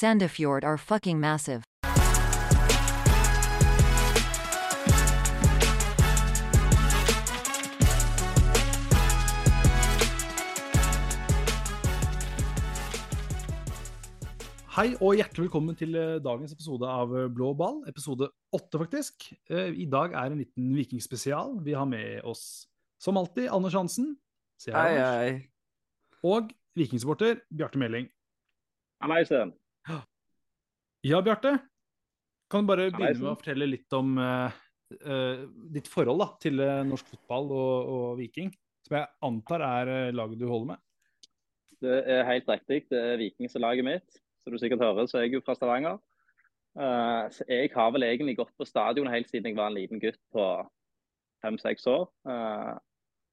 Sandefjord are fucking massive. Hei og hjertelig velkommen til eh, dagens episode av eh, Blå ball. Episode åtte, faktisk. Eh, I dag er en liten vikingspesial. Vi har med oss, som alltid, Anders Hansen. Hei, hei. Og vikingsupporter Bjarte Meling. Hallaisen. Ja, Bjarte. Kan du bare begynne med å fortelle litt om uh, uh, ditt forhold da, til eh, norsk fotball og, og Viking? Som jeg antar er laget du holder med. Det er helt riktig. Det er Viking som er laget mitt. Som du sikkert hører, så er jeg jo fra Stavanger. Så jeg har vel egentlig gått på stadion helt siden jeg var en liten gutt på fem-seks år.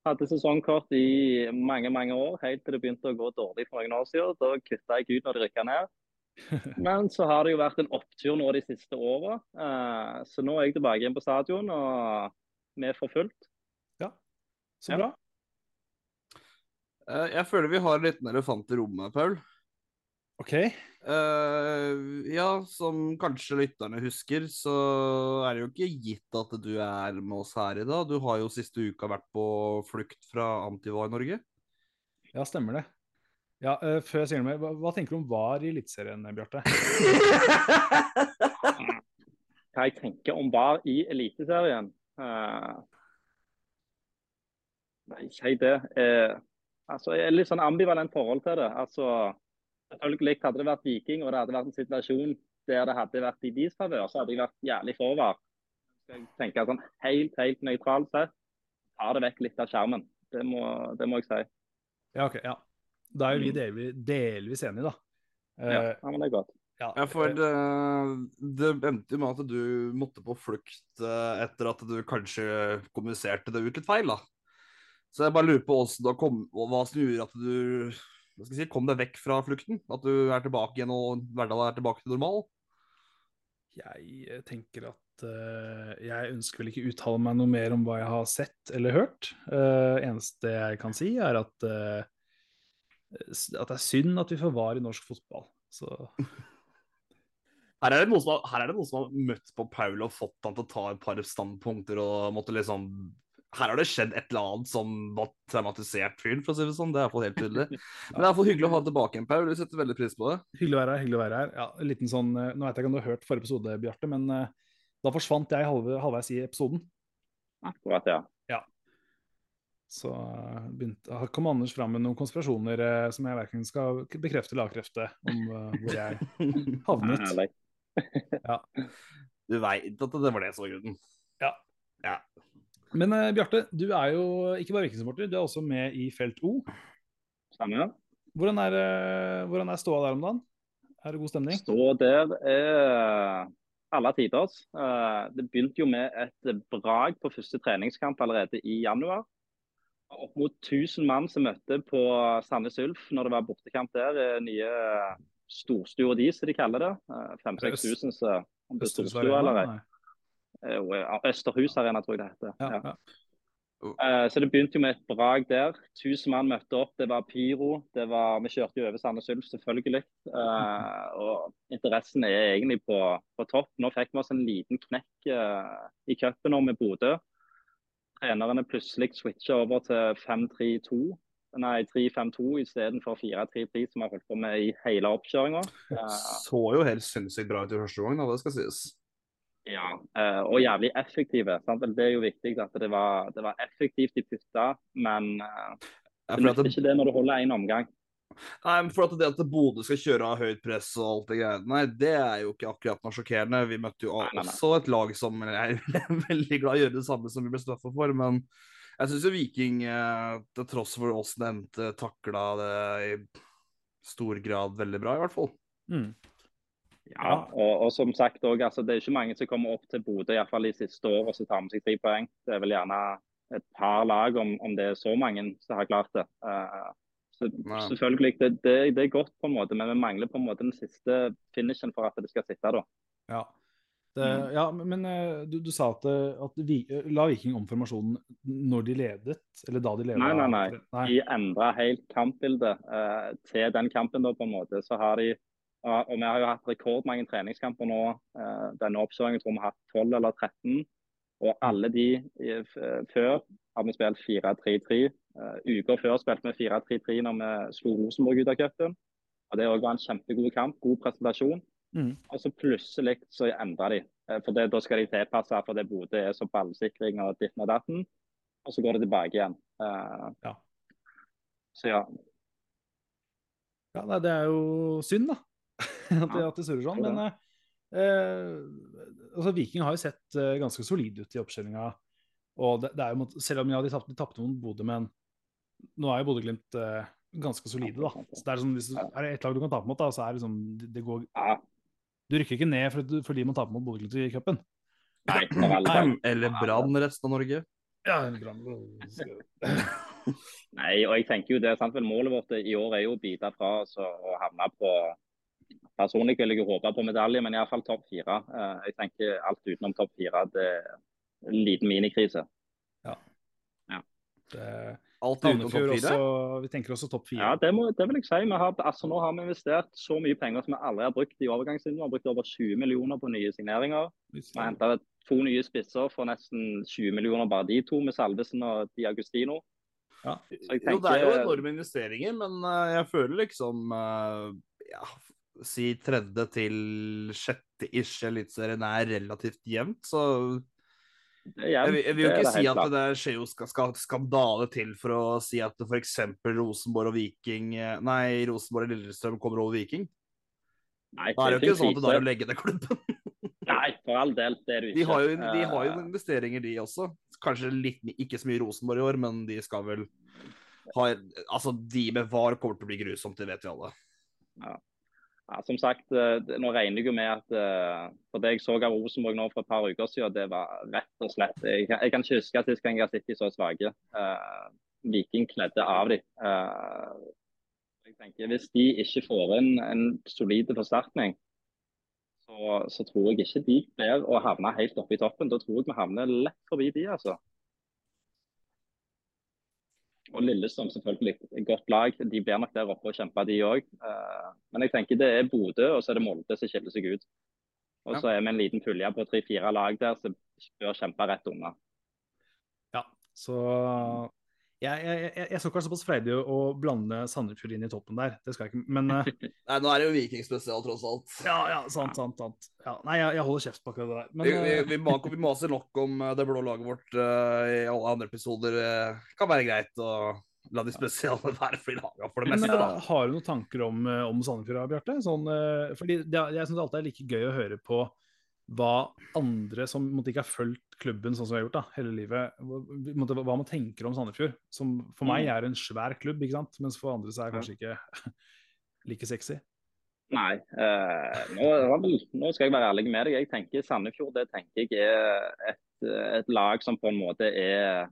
Hadde sesongkort i mange mange år, helt til det begynte å gå dårlig for noen år siden. Da kutta jeg ut når de rykka ned. Men så har det jo vært en opptur nå de siste åra. Eh, så nå er jeg tilbake igjen på stadion og vi er for fullt. Så Ja. bra. Eh, Jeg føler vi har en liten elefant i rommet, Paul. OK. Uh, ja, som kanskje lytterne husker, så er det jo ikke gitt at du er med oss her i dag. Du har jo siste uka vært på flukt fra Antiva i Norge. Ja, stemmer det. Ja, uh, før jeg sier noe mer, hva, hva tenker du om VAR i Eliteserien, Bjarte? hva jeg tenker om VAR i Eliteserien. Uh, nei, si det. Eh, altså, jeg er litt sånn ambivalent forhold til det. Altså, selvfølgelig Hadde det vært Viking og det hadde vært en situasjon der det hadde vært i deres favør, så hadde jeg vært jævlig for VAR. Jeg tenker sånn helt, helt nøytralt sett, tar det vekk litt av skjermen. Det må, det må jeg si. Ja, ok, ja. Da er jo vi Mm. delvis, delvis enige, da. Ja, Eh, ja, men det er godt. ja, Ja, for eh, det, det endte jo med at du måtte på flukt eh, etter at du kanskje kommuniserte det ut litt feil, da. Så jeg bare lurer på kom, hva som gjorde at du hva skal jeg si, kom deg vekk fra flukten? At du er tilbake igjen og hverdagen er tilbake til normal? Jeg tenker at jeg ønsker vel ikke uttale meg noe mer om hva jeg har sett eller hørt. Uh, eneste jeg kan si, er at, s- at det er synd at vi får VAR i norsk fotball. Så Her er, det noen som har, her er det noen som har møtt på Paul og fått han til å ta et par standpunkter og måtte liksom Her har det skjedd et eller annet som var traumatisert fyren, for å si det sånn. Det er iallfall helt tydelig. Men det er iallfall hyggelig å ha deg tilbake igjen, Paul. Vi setter veldig pris på det. hyggelig å være her. hyggelig å være her. Ja, liten sånn, eh, Nå vet jeg ikke om du har hørt forrige episode, Bjarte, men eh, da forsvant jeg halvveis i episoden. Akkurat, ja. Så eh, begynte, kom Anders fram med noen konspirasjoner eh, som jeg verken skal bekrefte eller avkrefte, om eh, hvor jeg havnet. Ja. Du veit at det var det som var grunnen. Ja. Men eh, Bjarte, du er jo ikke bare vikingsporter, du er også med i Felt O. Stemmer. Hvordan er, eh, hvordan er ståa der om dagen? Er det god stemning? Stå der er alle tiders. Eh, Det begynte jo med et brag på første treningskamp allerede i januar. Opp mot 1000 mann som møtte på Sandnes Ulf når det var bortekamp der. eh, Nye storstua de, som de kaller det. 5000-6000, så om det er storstua eller. Eh, Østerhus Arena, tror jeg det heter. Ja, Ja. Eh, Så det begynte jo med et brag der. 1000 mann møtte opp. Det var pyro. Det var, vi kjørte jo over Sandnes Ulf, selvfølgelig. Uh, og interessen er egentlig på, på topp. Nå fikk vi oss en liten knekk uh, i cupen med Bodø. Trenerne plutselig switcher over til 5-3-2. Nei, 3-5-2 istedenfor 4-3-3, som vi har holdt på med i hele oppkjøringa. Så jo helt sinnssykt bra ut i første gang, da, det skal sies. Ja, eh, og jævlig effektive. Sant? Det er jo viktig at det var, det var effektivt de putta, men eh, det nytter ikke det når du holder én omgang. Nei, men for at det at Bodø skal kjøre av høyt press og alt det greiene Nei, det er jo ikke akkurat noe sjokkerende. Vi møtte jo Nei, nei, nei. også et lag som jeg er veldig glad i å gjøre det samme som vi ble straffa for, men jeg syns jo Viking, eh, til tross for oss det endte, takla det i stor grad veldig bra, i hvert fall. Mm. Ja, og, og som sagt også, altså, Det er ikke mange som kommer opp til Bodø i hvert fall de siste årene og tar med seg tre poeng. Det er vel gjerne et par lag, om, om det er så mange som har klart det. Eh, så selvfølgelig, det, det, det er godt, på en måte, men vi mangler på en måte den siste finishen for at det skal sitte. da. Ja. Det, ja, men eh, du, du sa at, eh, at vi, eh, la Viking om formasjonen når de ledet, eller da de ledet? Nei, nei, nei. nei. De endra helt kampbildet eh, til den kampen. da på en måte. Så har de og vi har jo hatt rekordmange treningskamper nå. Eh, denne oppkjøringen tror vi har hatt 12 eller 13. Og alle de før har vi spilt 4-3-3. Uh, uker før spilte vi 4-3-3 når vi slo Rosenborg ut av cupen. Og Det var en kjempegod kamp, god presentasjon. Mm. Og så plutselig så endra de. Eh, For det, Da skal de tilpasse for det Bodø er så ballsikring og ditten og datten. Og så går det tilbake igjen. Uh, Ja. Så ja. Ja, nei, det er jo synd, da. at, Ja. at de surrer sånn. Men altså, Viking har jo sett ganske solid ut i oppkjøringa. Og det, det er jo mot, selv om ja, de tapte mot Bodø, men nå er jo Bodø-Glimt eh, ganske solide, da. Så det er, sånn, hvis er det ett lag du kan tape mot, da, så er det sånn det, det går, ja. Du rykker ikke ned for- fordi man taper mot Bodø-Glimt i cupen. Nei, for. Eller Brann resten av Norge. Ja, Brann Nei, og jeg tenker jo det er sant vel Målet vårt i år er jo å bite fra så og havne på Personlig vil jeg håpe på medalje, men iallfall topp fire. Eh, Jeg tenker alt utenom topp fire det er en liten minikrise. Ja. ja. Det, Alt utenom topp fire. vi tenker også topp fire. Ja, det, må, det vil jeg si. Vi har, altså, nå har vi investert så mye penger som vi aldri har brukt i overgangsvinduet. Vi har brukt over 20 millioner på nye signeringer. Vi har henta to nye spisser for nesten 20 millioner bare de to, med Salvesen og Di Agustino. Ja. Tenker, Jo, det er jo enorme investeringer, men eh, jeg føler liksom eh, ja, Si tredje til sjette ish eliteserien er relativt jevnt, så jeg, vil- jeg vil jo ikke si at det skjer jo skal, skal skandale til for å si at f.eks. Rosenborg og Viking eh, Nei, Rosenborg og Lillestrøm kommer over Viking. Nei, Da er det jo ikke sånn at krise. er å legge ned klubben. Nei, for all del. Det er det ikke. De har jo, de har jo Eh, investeringer, de også. Kanskje litt, ikke så mye Rosenborg i år, men de skal vel ha Altså, de med VAR kommer til å bli grusomt, det vet vi alle. Ja, som sagt, eh, nå regner jeg jo med at eh, For det jeg så av Rosenborg nå for et par uker siden, det var rett og slett Jeg, jeg kan ikke huske sist gang jeg har sett de så svake. Uh, Viking kledde av dem. jeg tenker, hvis de ikke får inn en solid forsterkning, så, så tror jeg ikke de blir å havne helt oppe i toppen. Da tror jeg vi havner lett forbi de, altså. Og Lillestrøm selvfølgelig. Et godt lag. De blir nok der oppe og kjemper, de òg. Men jeg tenker det er Bodø og så er det Molde som skiller seg ut. Og så er vi en liten pulje på tre-fire lag der som bør kjempe rett unna. Ja, så jeg, jeg, jeg, jeg skal ikke være såpass freidig å blande Sandefjord inn i toppen der. Det skal jeg ikke. Men uh, Nei, nå er det jo Viking spesial, tross alt. ja, ja, sant, sant. sant. Ja, nei, jeg, holder kjeft på akkurat det der. Men vi, vi, eh, vi, vi maser nok om eh, det blå laget vårt uh, i alle andre episoder. eh, kan være greit å la de spesiale være for laga for det men, meste, eh, da. har du noen tanker om, om Sandefjord, Bjarte? Sånn, fordi det, jeg syns alltid er like gøy å høre på hva andre som måtte ikke har fulgt klubben sånn som vi har gjort da, hele livet, hva, hva man tenker om Sandefjord. Som for meg Mm. er en svær klubb, ikke sant? mens for andre så er det kanskje ikke like sexy. Nei. Eh, nå, nå skal jeg være ærlig med deg. Jeg tenker Sandefjord det tenker jeg er et, et lag som på en måte er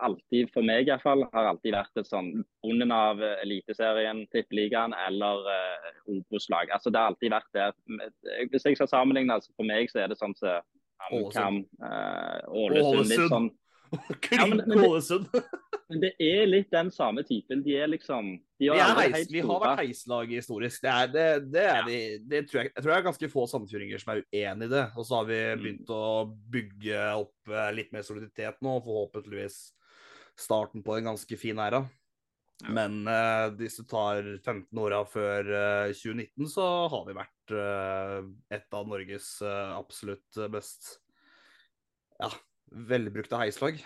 alltid, for meg iallfall, har alltid vært et sånn bonden av Eliteserien, Tippeligaen eller uh, Obos-lag. Altså, det har alltid vært der. Hvis jeg skal sammenligne, altså, for meg så er det sånn som eh, Ålesund. Ålesund. sånn det- Ålesund. Men det er litt den samme typen. De er liksom de Vi, har er heis, vi har vært heislag historisk. Det, er, det, det, er de, det tror jeg, jeg tror det er ganske få sandfjordinger som er uenig i det. Og så har vi Mm. begynt å bygge opp eh, litt mer soliditet nå, forhåpentligvis starten på en ganske fin æra. Ja. Men uh, hvis du tar 15 åra før uh, 2019, så har vi vært eh, et av Norges eh, absolutt mest ja, velbrukte heislag.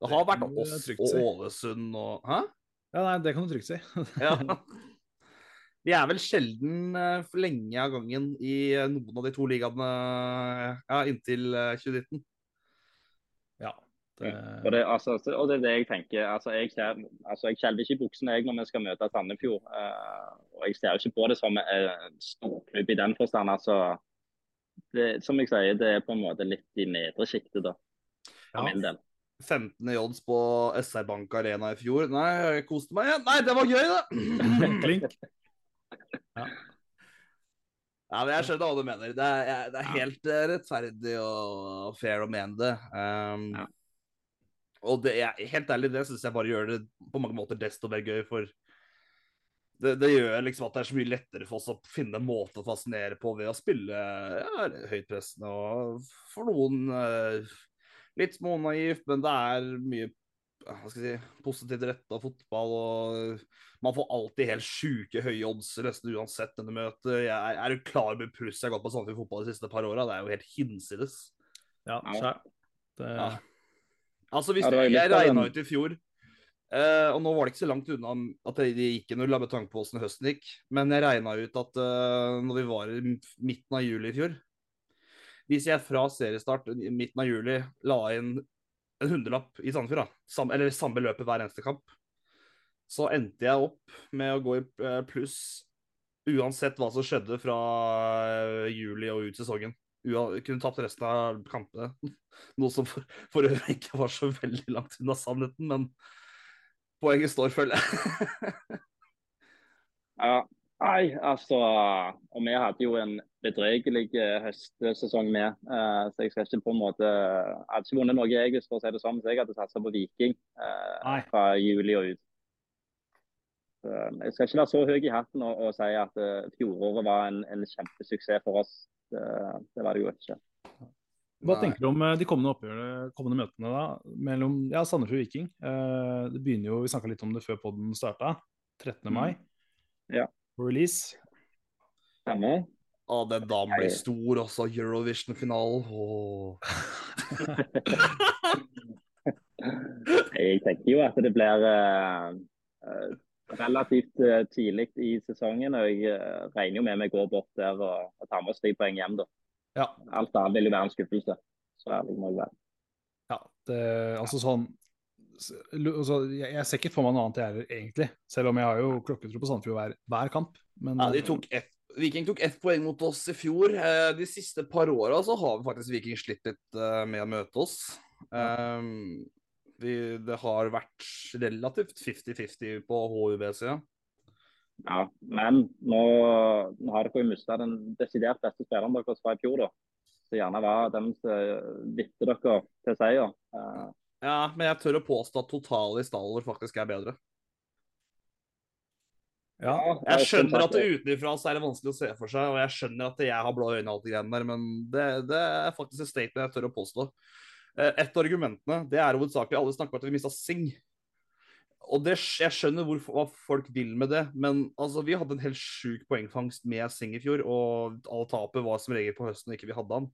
Det har vært oss og. Ålesund og Hæ? Ja, nei, det kan du trygt si. Ja. Vi er vel sjelden eh, for lenge av gangen i eh, noen av de to ligaene ja, inntil eh, 2019. ja. Det, Og det, altså, og det er det jeg tenker. Altså, jeg, altså, jeg skjelver ikke i buksene jeg når vi skal møte Sandefjord. Uh, og jeg ser jo ikke på det som en storklubb i den forstand. Altså, det, som jeg sier, det er på en måte litt i nedre sjiktet, da. For Ja. min del. 15. odds på SR Bank Arena i fjor. Nei, jeg koste meg igjen. Nei, det var gøy, da! Klink. Ja, Ja, men Jeg skjønner hva du mener. Det er, det er helt eh, rettferdig og fair å mene det. Um, Ja. Og det er, helt ærlig, det syns jeg bare gjør det på mange måter desto mer gøy. For det, det gjør liksom at det er så mye lettere for oss å finne en måte å fascinere på ved å spille ja, høytpressende og for noen eh, litt smånaivt, men det er mye hva skal jeg si, positivt retta fotball. og Man får alltid helt sjuke høye odds nesten uansett denne møtet. Jeg er, er jo klar med pluss jeg har gått på Sandefjord fotball de siste par åra. Det er jo helt hinsides. Ja, Ja. skjær. Det, Ja. Altså, hvis Ja, Jeg regna ut i fjor Uh, Og nå var det ikke så langt unna at det gikk med tanke på åssen høsten gikk. Men jeg regna ut at uh, når vi var i midten av juli i fjor Hvis jeg fra seriestart i midten av juli la inn en hundrelapp i Sandefjord, da, sam, eller samme beløpet hver eneste kamp, så endte jeg opp med å gå i eh, pluss uansett hva som skjedde fra juli og ut sesongen. Kunne tapt resten av kampene. Noe som for, for øvrig ikke var så veldig langt unna sannheten, men poenget står, føler jeg. Ja, nei, altså Og vi hadde jo en bedregelig eh, høstsesong med. eh, så jeg skal ikke på en måte Jeg hadde ikke vunnet noe, jeg, hvis for å si det sånn, så jeg hadde satsa på Viking eh, fra juli og ut. Så, jeg skal ikke være så høy i hatten og, og si at uh, fjoråret var en, en kjempesuksess for oss. Det, det var det jo ikke. Hva Nei. tenker du om eh, de kommende oppgjørene, kommende møtene da, mellom ja, Sandefjord og Viking? Eh, det begynner jo, Vi snakka litt om det før podden starta. 13. mai. Ja. Release. Stemmer. Å, den dagen blir stor også. Eurovision-finalen. Jeg tenker jo at det blir uh, eh, relativt eh, tidlig i sesongen. og Jeg eh, regner jo med vi går bort der og, og tar med oss tre poeng hjem. da. Ja. Alt annet vil jo være en skuffelse. Så ærlig må jeg være. Ja, det, altså sånn altså, jeg, jeg ser ikke for meg noe annet jeg gjør, egentlig. Selv om jeg har jo klokketro på Sandefjord hver, hver kamp. Men Ja, de tok ett Viking tok ett poeng mot oss i fjor. Eh, De siste par åra så har vi faktisk Viking slitt litt med å møte oss. Um, vi, det har vært relativt 50-50 på HUB-sida. Ja, Men nå, nå har dere mista den desidert beste spilleren deres fra i fjor. da. Så gjerne var den som Vitter dere til seier. Eh, Ja, men jeg tør å påstå at totalet i stallen faktisk er bedre. ja, Jeg skjønner at utenfra så er det vanskelig å se for seg, og jeg skjønner at jeg har blå øyne og alt det greiene der, men det, det er faktisk et statement jeg tør å påstå. Eh, Et av argumentene det er hovedsakelig alle snakker om at vi mista Sing. Og det, jeg skjønner hvor, hva folk vil med det, men altså, vi hadde en helt sjuk poengfangst med Sing i fjor, og alle tapet var som regel på høsten og ikke vi hadde han.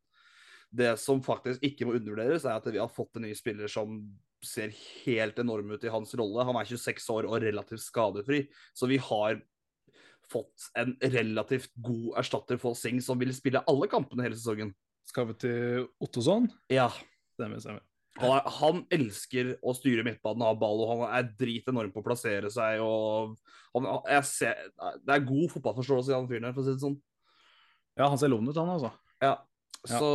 Det som faktisk ikke må undervurderes, er at vi har fått en ny spiller som ser helt enorm ut i hans rolle. Han er 26 år og relativt skadefri, så vi har fått en relativt god erstatter for Sing, som vil spille alle kampene hele sesongen. Skal vi til Ottosson? Ja, Stemmer, stemmer. han, er, han elsker å styre midtbanen, ha ball, og han er drit enorm på å plassere seg. og han, ser, Det er god fotballforståelse i han fyren her, for å si det sånn. Ja, han ser lovende ut, han altså. Ja. Ja. Så,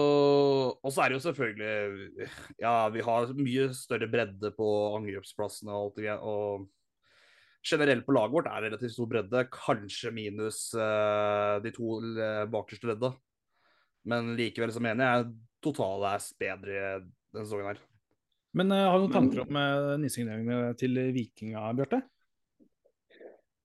og så er det jo selvfølgelig Ja, vi har mye større bredde på angrepsplassene og alt det. Og generelt på laget vårt er det relativt stor bredde, kanskje minus uh, de to eh, bakerste ledda. Men likevel så mener jeg totalet er bedre denne sesongen her. Men uh, har du noen tanker om uh, nysigneringene til Vikinga, Bjarte?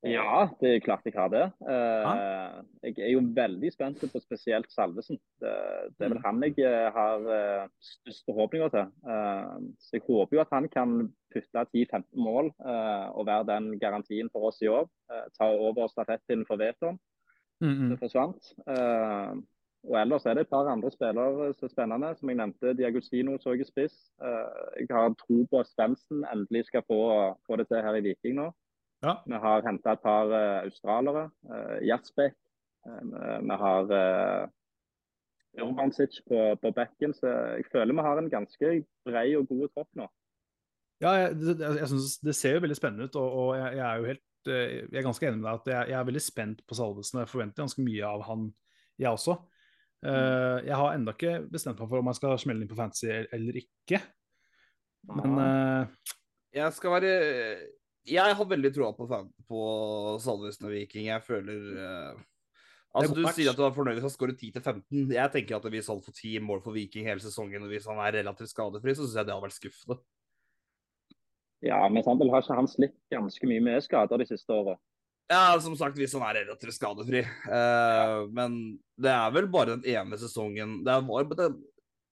Ja, det er klart jeg har det. Uh, Jeg er jo veldig spent på spesielt Salvesen. Det, det er vel han jeg eh, har uh, størst forhåpninger til. Uh, Så jeg håper jo at han kan putte 10-15 mål eh, og være den garantien for oss i år. Eh, Ta over stafettpinnen for Veton, Mm, det forsvant. Eh, Og ellers er det et par andre spillere som er spennende. Som jeg nevnte, Diagostino så jeg spiss. Eh, Jeg har tro på at Svendsen endelig skal få, få det til her i Viking nå. Ja. Vi har henta et par uh, australere. Uh, Jasbekk. Eh, vi har Urbansic på, på bekken. Så jeg føler vi har en ganske brei og god tropp nå. Ja, jeg, det- jeg synes det ser jo veldig spennende ut, og, og jeg, jeg er jo helt eh, Jeg er ganske enig med deg at jeg, jeg er veldig spent på Salvesen. Jeg forventer ganske mye av han, jeg også. Eh, jeg har ennå ikke bestemt meg for om jeg skal smelle inn på fantasy eller ikke. Men uh... Jeg skal være Jeg har veldig troa på, fan- på Salvesen og Viking. Jeg føler uh... Altså, Du match. sier at du er fornøyd hvis han skårer 10-15. Jeg tenker at hvis han får 10 mål for Viking hele sesongen, og hvis han er relativt skadefri, så syns jeg det har vært skuffende. Ja, men samtidig har ikke han slitt ganske mye med skader de siste åra. Ja, som sagt, hvis han er relativt skadefri. Eh, Men det er vel bare den ene sesongen det var, det,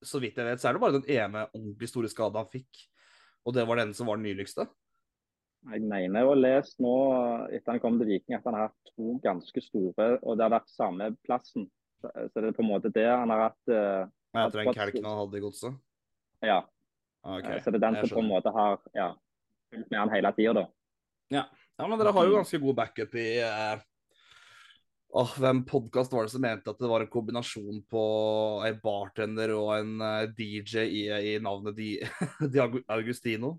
Så vidt jeg vet, så er det bare den ene ordentlig store skaden han fikk. Og det var den som var den nyligste. Jeg mener å lese nå etter han kom til Viking at han har hatt to ganske store, og det har vært samme plassen. Så så det er på en måte det han har hatt eh, Etter den kelken han hadde i godset. Ja. Okay. Eh, Så det er den Jeg som på en måte har ja, fulgt med han hele tida, da. Ja, men dere har jo ganske god backup i eh, Åh, Hvem podkast var det som mente at det var en kombinasjon på ei bartender og en eh, DJ i, i navnet Di, Di Augustino?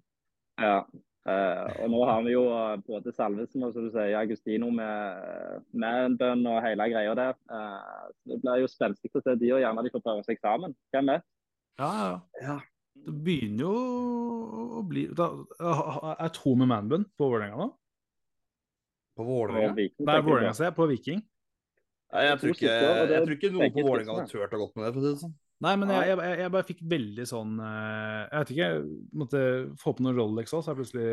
Ja. Eh, og nå har vi jo eh, både Salvesen og som du sier, Agustino med, med en bønn og hele greia der. Eh, det blir jo spenstig å se de, og gjerne de får prøve seg sammen. Hvem vet? Ja, ja. Ja. Det begynner jo å bli da, Er to med manbun på Vålerenga nå? På Vålerenga? Nei, Vålerenga på. ser jeg, på Viking. Nei, Jeg tror ikke, jeg tror ikke noen på Vålerenga hadde turt å gått med det. for å si det sånn. Nei, men jeg, jeg, jeg bare fikk veldig sånn eh, Jeg vet ikke, jeg måtte få på noen Rolex òg, så jeg plutselig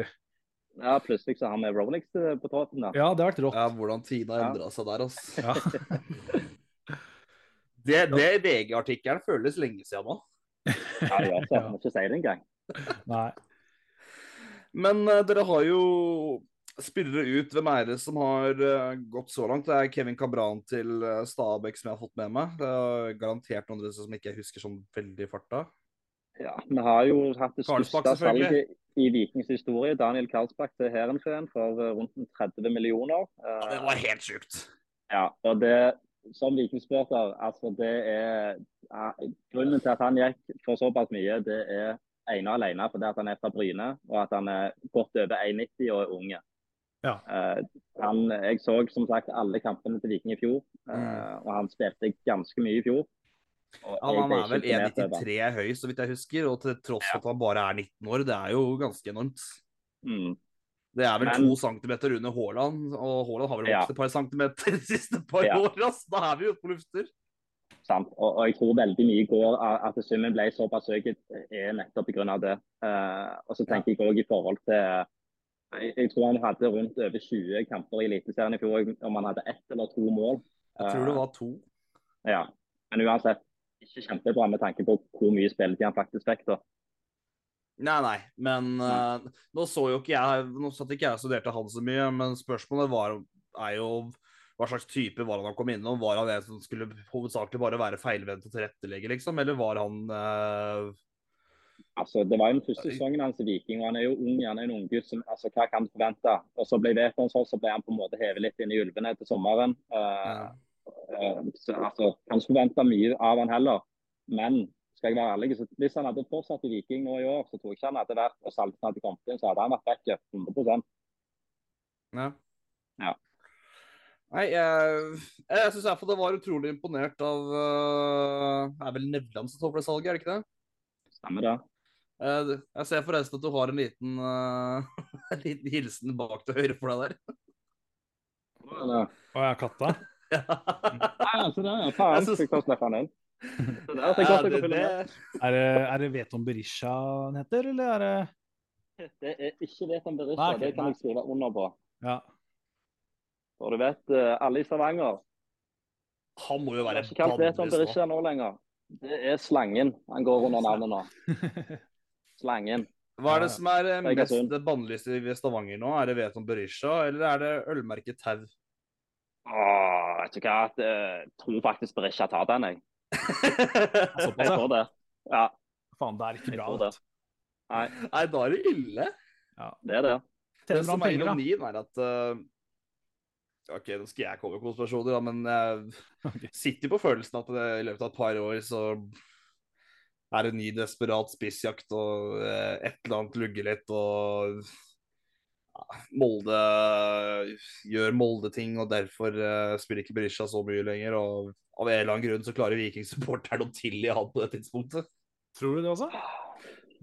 Ja, plutselig så har vi Rolex eh, på tåten, da. Ja, det har vært rått. Ja, hvordan tida Ja. endra seg der, altså. Ja. Det, det VG-artikkelen føles lenge siden nå. Ja, det gjør så. Jeg må ikke si det engang. Nei. Men uh, dere har jo spillere ut. Hvem er det som har eh, gått så langt? Det er Kevin Cabran til uh, Stabæk som jeg har fått med meg. Det er garantert noen dere som ikke jeg husker sånn veldig farta. Ja, vi har jo hatt det største salget i Vikings historie. Daniel Karlsbakk til Hærenfeen for eh, rundt 30 millioner. Ja, Eh, det var helt sjukt. Ja, og det som vikingsporter, altså det er Grunnen til at han gikk for såpass mye, det er ene og alene fordi at han er fra Bryne og at han er godt over 1,90 og er unge. Ja. Eh, han, jeg så som sagt alle kampene til Viking i fjor, eh, Mm. og han spilte ganske mye i fjor. Ja, han er vel ikke imponert over han. 1,93 høy, så vidt jeg husker. Og til tross for at han bare er 19 år, det er jo ganske enormt. Mm. Det er vel Men- to centimeter under Haaland, og Haaland har vel Ja. vokst et par centimeter de siste par Ja. åra, så da er vi jo på lufter. Sant? Og, og jeg tror veldig mye går at summen ble såpass høy, er nettopp pga. det. Uh, og så tenker jeg òg i forhold til jeg, jeg tror han hadde rundt over 20 kamper i Eliteserien i fjor, om han hadde ett eller to mål. Jeg tror det var to. Ja. Men uansett, ikke kjempebra med tanke på hvor mye spilletid han faktisk fikk. da. Nei, nei, men uh, nå så jo ikke jeg Nå satt ikke jeg og studerte han så mye, men spørsmålet var, er jo hva slags type var han han kom innom? Var han en som skulle hovedsakelig bare være feilvendt og tilrettelegge, liksom? Eller var han eh, Altså, Det var jo den første sesongen hans i Viking, og han er jo ung, han er en unggutt. som- Altså, hva kan du forvente? Og Så ble Vetonshol, så ble han på en måte hevet litt inn i ulvene til sommeren. Uh, eh, så altså, Kan ikke forvente mye av han heller. Men skal jeg være ærlig, så hvis han hadde fortsatt i Viking nå i år, så tror jeg ikke han hadde vært og Salten hadde kommet inn, så hadde han vært vekk 100% Ja. Ja. Nei, jeg, jeg syns iallfall det var utrolig imponert av uh, Det er vel Nevland som står for det salget, er det ikke det? Stemmer det? Eh, jeg ser forresten at du har en liten, eh, en liten hilsen bak til høyre for deg der. Eller- Og jeg har katta. Nei, altså det er faen, Jeg synes- Fikk jeg ta han inn. Det der, det er Ja, jeg det, det, Er det, er det Veton Berisha han heter, eller er det Det er ikke Veton Berisha, Nei, okay, det kan nei. jeg skrive under på. Ja. For du vet, eh, alle i Stavanger han må jo Det være er ikke kalt Veton. Berisha nå lenger. Det er Slangen han går under navnet nå. Slangen. Hva er det som er eh, mest bannlyst i Stavanger nå? Er det Veton Berisha, eller er det ølmerket Tau? Åh, vet du hva, jeg tror faktisk Berisha tar den, jeg. Såpass, Jeg ja. tror det. Ja, Faen, det er ikke bra. det. Nei, Nei, da er det ille. det er det. Det som er ironien, er at uh, OK, nå skal jeg komme med konspirasjoner, da, men jeg sitter på følelsen at det, i løpet av et par år så er det ny desperat spissjakt og eh, et eller annet lugger litt og ja, Molde gjør Molde-ting, og derfor eh, spiller ikke Berisha så mye lenger. Og av en eller annen grunn så klarer Viking-supporteren å tilgi han på det tidspunktet. Tror du det også?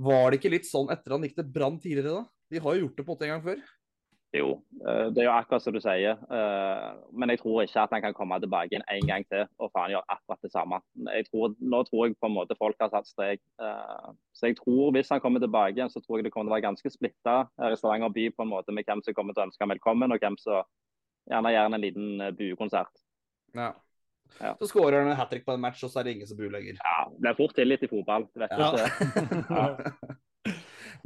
Var det ikke litt sånn etter han gikk til Brann tidligere, da? De har jo gjort det på en en gang før. Jo, eh, det er jo akkurat som du sier. eh, Men jeg tror ikke at han kan komme tilbake inn en gang til og faen gjøre akkurat det samme. Jeg tror, nå tror jeg på en måte folk har satt strek. eh, Så jeg tror hvis han kommer tilbake igjen, så tror jeg det kommer til å være ganske splitta her i Stavanger by på en måte med hvem som kommer til å ønske ham velkommen, og hvem som gjerne gjør en liten buekonsert. Ja. Ja. Så skårer han en hat trick på en match, og så er det ingen som buer lenger. Ja, det blir fort tillit i fotball. Du vet Ja. ikke. Ja.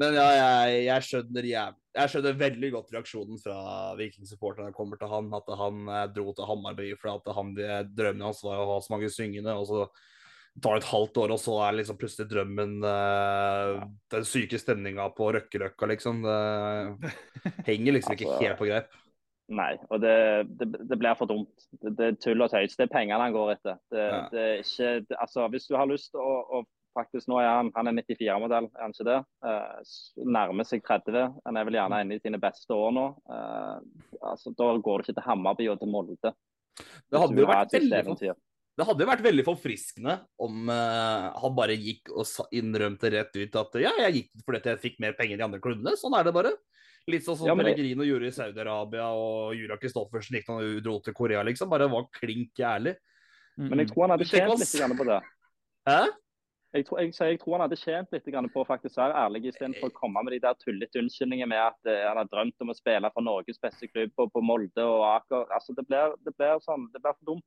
Men ja, jeg, jeg, skjønner jævlig jeg skjønner veldig godt reaksjonen fra Viking-supporterne kommer til han. At han eh, dro til Hammarby for at han, drømmen hans var å ha så mange syngende. Og så tar det et halvt år, og så er liksom plutselig drømmen uh, den syke stemninga på Røkkeløkka, liksom. Det henger liksom ikke Altså, helt på greip. Nei, og det, det, det blir for dumt. Det, det er tull og tøys. Det er pengene han går etter. Det, Ja. det er ikke, altså, hvis du har lyst til å, å faktisk Nå er han, han er 94-modell, er han ikke det? Eh, nærmer seg 30. Han er vel gjerne inne i sine beste år nå. Eh, altså, da går det ikke til Hammarby og til Molde. Det hadde jo vært veldig, det hadde vært veldig forfriskende om eh, han bare gikk og innrømte rett ut at ja, jeg gikk fordi at jeg fikk mer penger i andre klubbene. Sånn er det bare. Litt sånn som Ja, Pellegrino det- gjorde i Saudi-Arabia, og Jura Kristoffersen gikk da han dro til Korea, liksom. Bare var klink ærlig. Men jeg tror han hadde tjent litt på det. Hæ? Jeg tror, jeg, jeg tror han hadde tjent litt på å faktisk være ærlig, istedenfor å komme med de der tullete unnskyldningene med at uh, han har drømt om å spille for Norges beste klubb på, på Molde og Aker. Altså, det blir, det blir sånn, det blir for dumt.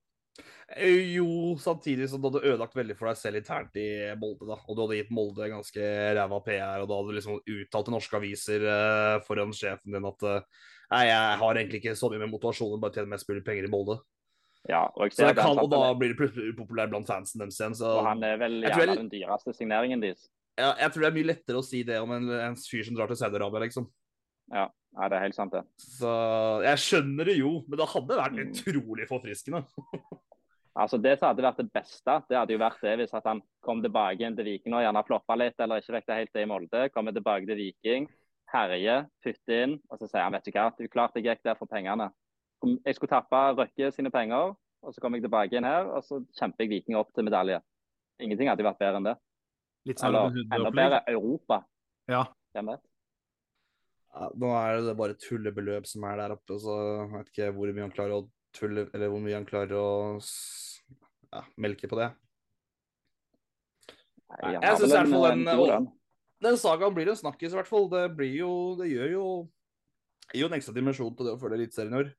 Eh, Jo, samtidig som du hadde ødelagt veldig for deg selv internt i Molde. da, Og du hadde gitt Molde ganske ræva PR, og da hadde du liksom uttalt til norske aviser eh, foran sjefen din at eh, nei, jeg har egentlig ikke så mye med motivasjonen, bare tjene mest mulig penger i Molde. Ja, og, Så det, kan, og da blir det plutselig upopulær blant fansen deres igjen. Så og han er vel gjerne jeg- den dyreste signeringen deres. ja, jeg tror det er mye lettere å si det om en, en fyr som drar til Saudi-Arabia, liksom. Ja, det er helt sant, det. Så jeg skjønner det jo, men det hadde vært Mm. utrolig forfriskende. Altså, Det som hadde vært det beste, det hadde jo vært det hvis at han kom tilbake igjen til Viking og gjerne floppa litt, eller ikke fikk det helt det i Molde. Kommer tilbake til Viking, herjer, putter inn, og så sier han vet du hva, du klarte klart jeg gikk der for pengene. Jeg skulle tappe Røkke sine penger, og så kom jeg tilbake igjen her, og så kjemper jeg Viking opp til medalje. Ingenting hadde vært bedre enn det. Litt sånn Eller enda bedre Europa. Ja. Hvem vet? Ja, nå er det bare tullebeløp som er der oppe, så jeg vet ikke hvor mye han klarer å tulle, eller hvor mye han klarer å ja, melke på det. Nei, Nei, jeg syns synes i hvert fall den, den, en god å- lønn. Den sagaen blir en snakkis, i hvert fall. Det blir jo Det gjør jo gir jo en ekstra dimensjon til det å følge Eliteserien i år.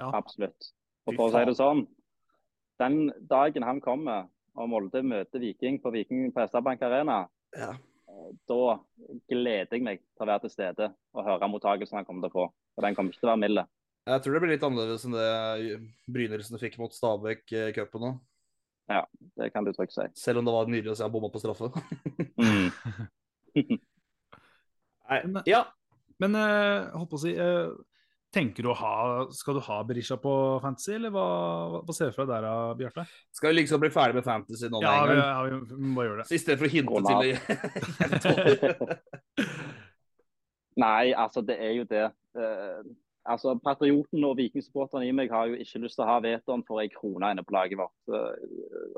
Absolutt. Og for å si det sånn, den dagen han kommer og Molde møter Viking på Viking på Hestabank Arena, Ja. da gleder jeg meg til å være til stede og høre mottakelsen han kommer til å få. Og den kommer ikke til å være mild. Jeg tror det blir litt annerledes enn det Brynildsen fikk mot Stabæk i cupen nå. Det kan du trygt si. Selv om det var nydelig å se han bomma på straffe. Mm. Nei, ja. Men jeg holdt på å si eh, Tenker du å ha Skal du ha Berisha på Fantasy, eller hva, hva ser du for deg der, Bjarte? Skal vi liksom bli ferdig med fantasy nå med Ja, en vi, gang? ja, vi må gjøre det. Så i stedet for å hinte til Nei, altså det er jo det. Uh, altså Patrioten og vikingsupporterne i meg har jo ikke lyst til å ha Veton for ei krone inne på laget vårt. Uh,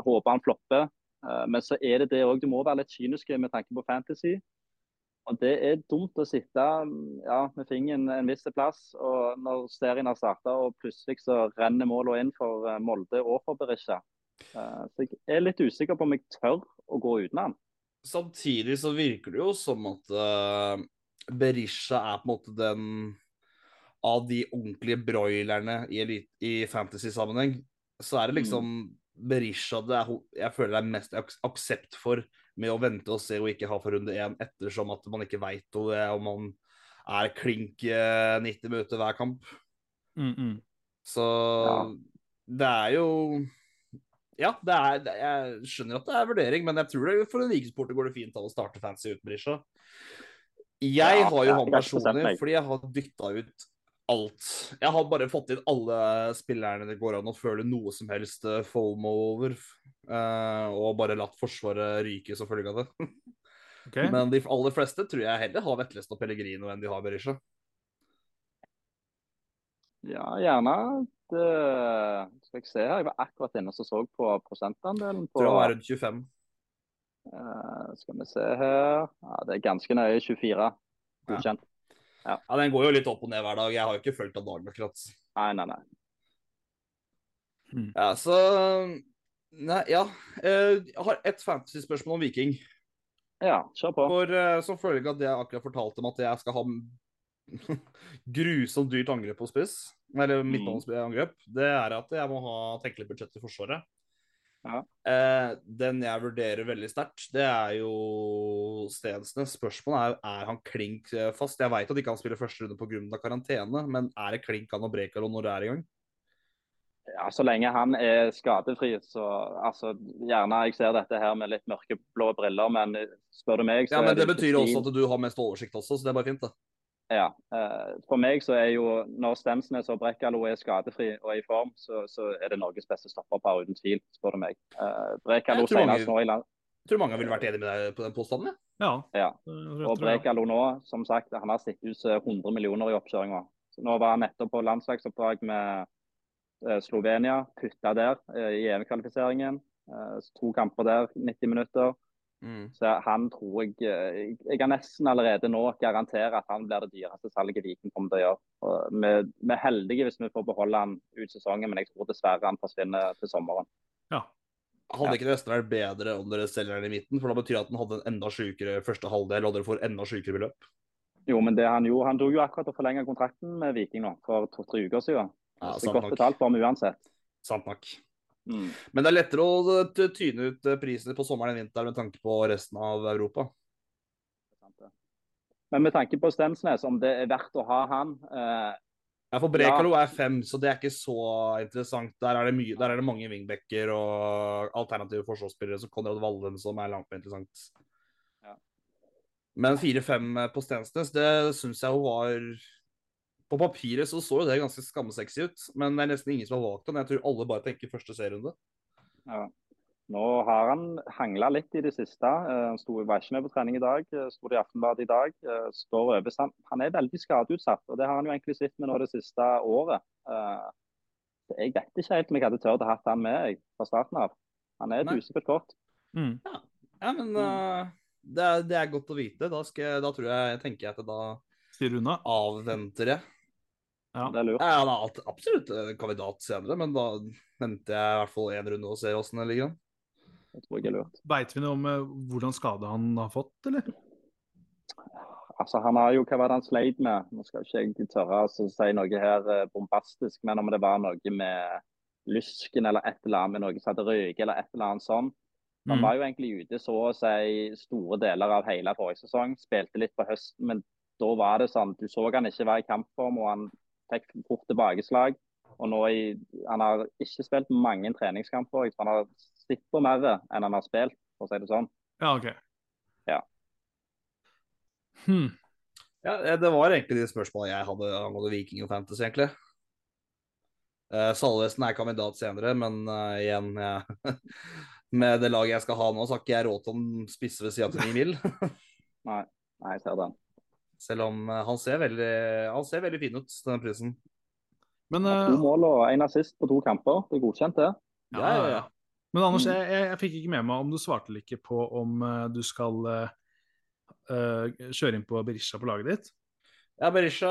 håper han flopper. Uh, men så er det det òg. Du må være litt kynisk med tanke på fantasy. Og det er dumt å sitte ja, med fingeren en viss plass, og når serien har starta og plutselig så renner målene inn for eh, Molde og for Berisha. Eh, så jeg er litt usikker på om jeg tør å gå uten han. Samtidig så virker det jo som at eh, Berisha er på en måte den av de ordentlige broilerne i, i fantasy-sammenheng, så er det liksom Berisha det er, jeg føler det er mest aksept for med å vente og se og ikke ha for runde én, ettersom at man ikke veit om man er klink eh, 90 minutter hver kamp. Mm, mm. Så Ja. det er jo Ja, det er, det, jeg skjønner at det er vurdering, men jeg tror det for en Viking-supporter går det fint an å starte fancy uten Brisja. Jeg Ja, har jo han personlig fordi jeg har dytta ut alt. Jeg har bare fått inn alle spillerne det går an å føle noe som helst eh, FOMO over. Uh, og bare latt Forsvaret ryke som følge av det. okay. Men de aller fleste tror jeg heller har Vetlesen og Pellegrino enn de har Berisha. Ja, gjerne. Det, skal jeg se her. Jeg var akkurat inne og så på prosentandelen på Tror han var rundt 25. Uh, Skal vi se her. Ja, det er ganske nøye 24. Godkjent. Ja, Den går jo litt opp og ned hver dag. Jeg har jo ikke fulgt av dagen akkurat. Nei, nei, nei. Ja, så Nei, ja. Eh, Jeg har ett fantasy-spørsmål om Viking. Ja, kjør på. For eh, Som følge av det jeg akkurat fortalte om at jeg skal ha grusomt dyrt angrep på spiss, eller midtbaneangrep, det er at jeg må ha tenkelig budsjett i Forsvaret. Ja. Eh, den jeg vurderer veldig sterkt, det er jo Stensnes. Spørsmålet er er han klink eh, fast. Jeg veit at ikke han spiller første runde pga. karantene, men er det klink han og Brekalo når det er i gang? Ja, Så lenge han er skadefri, så altså, gjerne jeg ser dette her med litt mørkeblå briller, men spør du meg, så Ja, men Det ikke betyr også at du har mest oversikt også, så det er bare fint, det. Ja. eh, For meg så er jo når Stemsnes og Brekkalo er skadefri og er i form, så, så er det Norges beste stopperpar uten tvil, spør du meg. Uh, Brekkalo senest nå i land... Jeg tror mange ville vært enig med deg på den påstanden. Ja. Ja. Og. Brekalo nå, som sagt, han har sittet ut 100 millioner i oppkjøringa. Nå var han nettopp på landslagsoppdrag med eh, Slovenia, putta der eh, i EM-kvalifiseringen. Eh, To kamper der, 90 minutter. Mm. Så han tror jeg eh, Jeg kan nesten allerede nå garantere at han blir det dyreste salget Viking kommer til å gjøre. Vi vi er heldige hvis vi får beholde han ut sesongen, men jeg tror dessverre han forsvinner til sommeren. Ja. Hadde ikke det nesten vært bedre om dere selger den i midten? For da betyr det at den hadde en enda sykere første halvdel, og dere får enda sykere beløp. Jo, men det han gjorde, han tok jo akkurat og forlenga kontrakten med Viking nå, for to-tre uker siden. Ja, så er godt betalt for ham uansett. Sant nok. Mm. Men det er lettere å eh, tyne ut eh, prisene på sommeren enn vinteren med tanke på resten av Europa. Men med tanke på Stensnes, om det er verdt å ha han eh, Ja, for Brekalo er fem, så det er ikke så interessant. Der er det, mye, der er det mange wingbacker og alternative forsvarsspillere som Konrad Wallen, som er langt mer interessant. Ja. Men 4-5 på Stensnes, det syns jeg jo var På papiret så så jo det ganske skammesexy ut, men det er nesten ingen som har valgt den. Jeg tror alle bare tenker første serierunde. ja. Nå har han hangla litt i det siste. Eh, Han sto, var ikke med på trening i dag. eh, Sto i Aftenbladet i dag. eh, Står over. Han, er veldig skadeutsatt, og det har han jo egentlig sett med nå det siste året. Eh, Jeg vet ikke helt om jeg hadde turt å hatt han med jeg, fra starten av. Han er et usikkert kort. Mm. Ja, men uh, det, er, det er godt å vite. Da, skal jeg, da tror jeg, tenker jeg at da Sier unna? avventer jeg. Ja. Det er lurt. Ja, han er absolutt en kandidat senere, men da venter jeg i hvert fall én runde og ser åssen det ligger an. Det tror jeg er lurt. Veit vi noe om eh, hvordan skade han har fått, eller? Altså, Han har jo hva var det han sleit med? Nå skal ikke jeg tørre å si noe her eh, bombastisk, men om det var noe med lysken eller et eller annet med noe som hadde røyket eller et eller annet sånn. Han Mm. var jo egentlig ute så å si store deler av hele forrige sesong. Spilte litt på høsten, men da var det sånn Du så han ikke var i kampform, og han fikk fort tilbakeslag. Og nå i, Han har ikke spilt mange treningskamper. Jeg tror han har sett på mer enn han har spilt, for å si det sånn. Ja, OK. Ja. Hmm. Ja, eh, Det var egentlig de spørsmålene jeg hadde angående Viking og Fantasy, egentlig. Uh, Salvesen er kandidat senere, men uh, igjen ja. Med det laget jeg skal ha nå, så har ikke jeg råd til å spisse ved sida til 9 mil. Nei, nei, jeg ser den. Selv om eh, han ser veldig, han ser veldig fin ut, den prisen. Men, To eh, mål og én assist på to kamper. Det er godkjent, det. ja, ja, ja. Men Anders, Mm. jeg, jeg, jeg fikk ikke med meg om du svarte eller ikke på om uh, du skal uh, eh, kjøre inn på Berisha på laget ditt. Ja, Berisha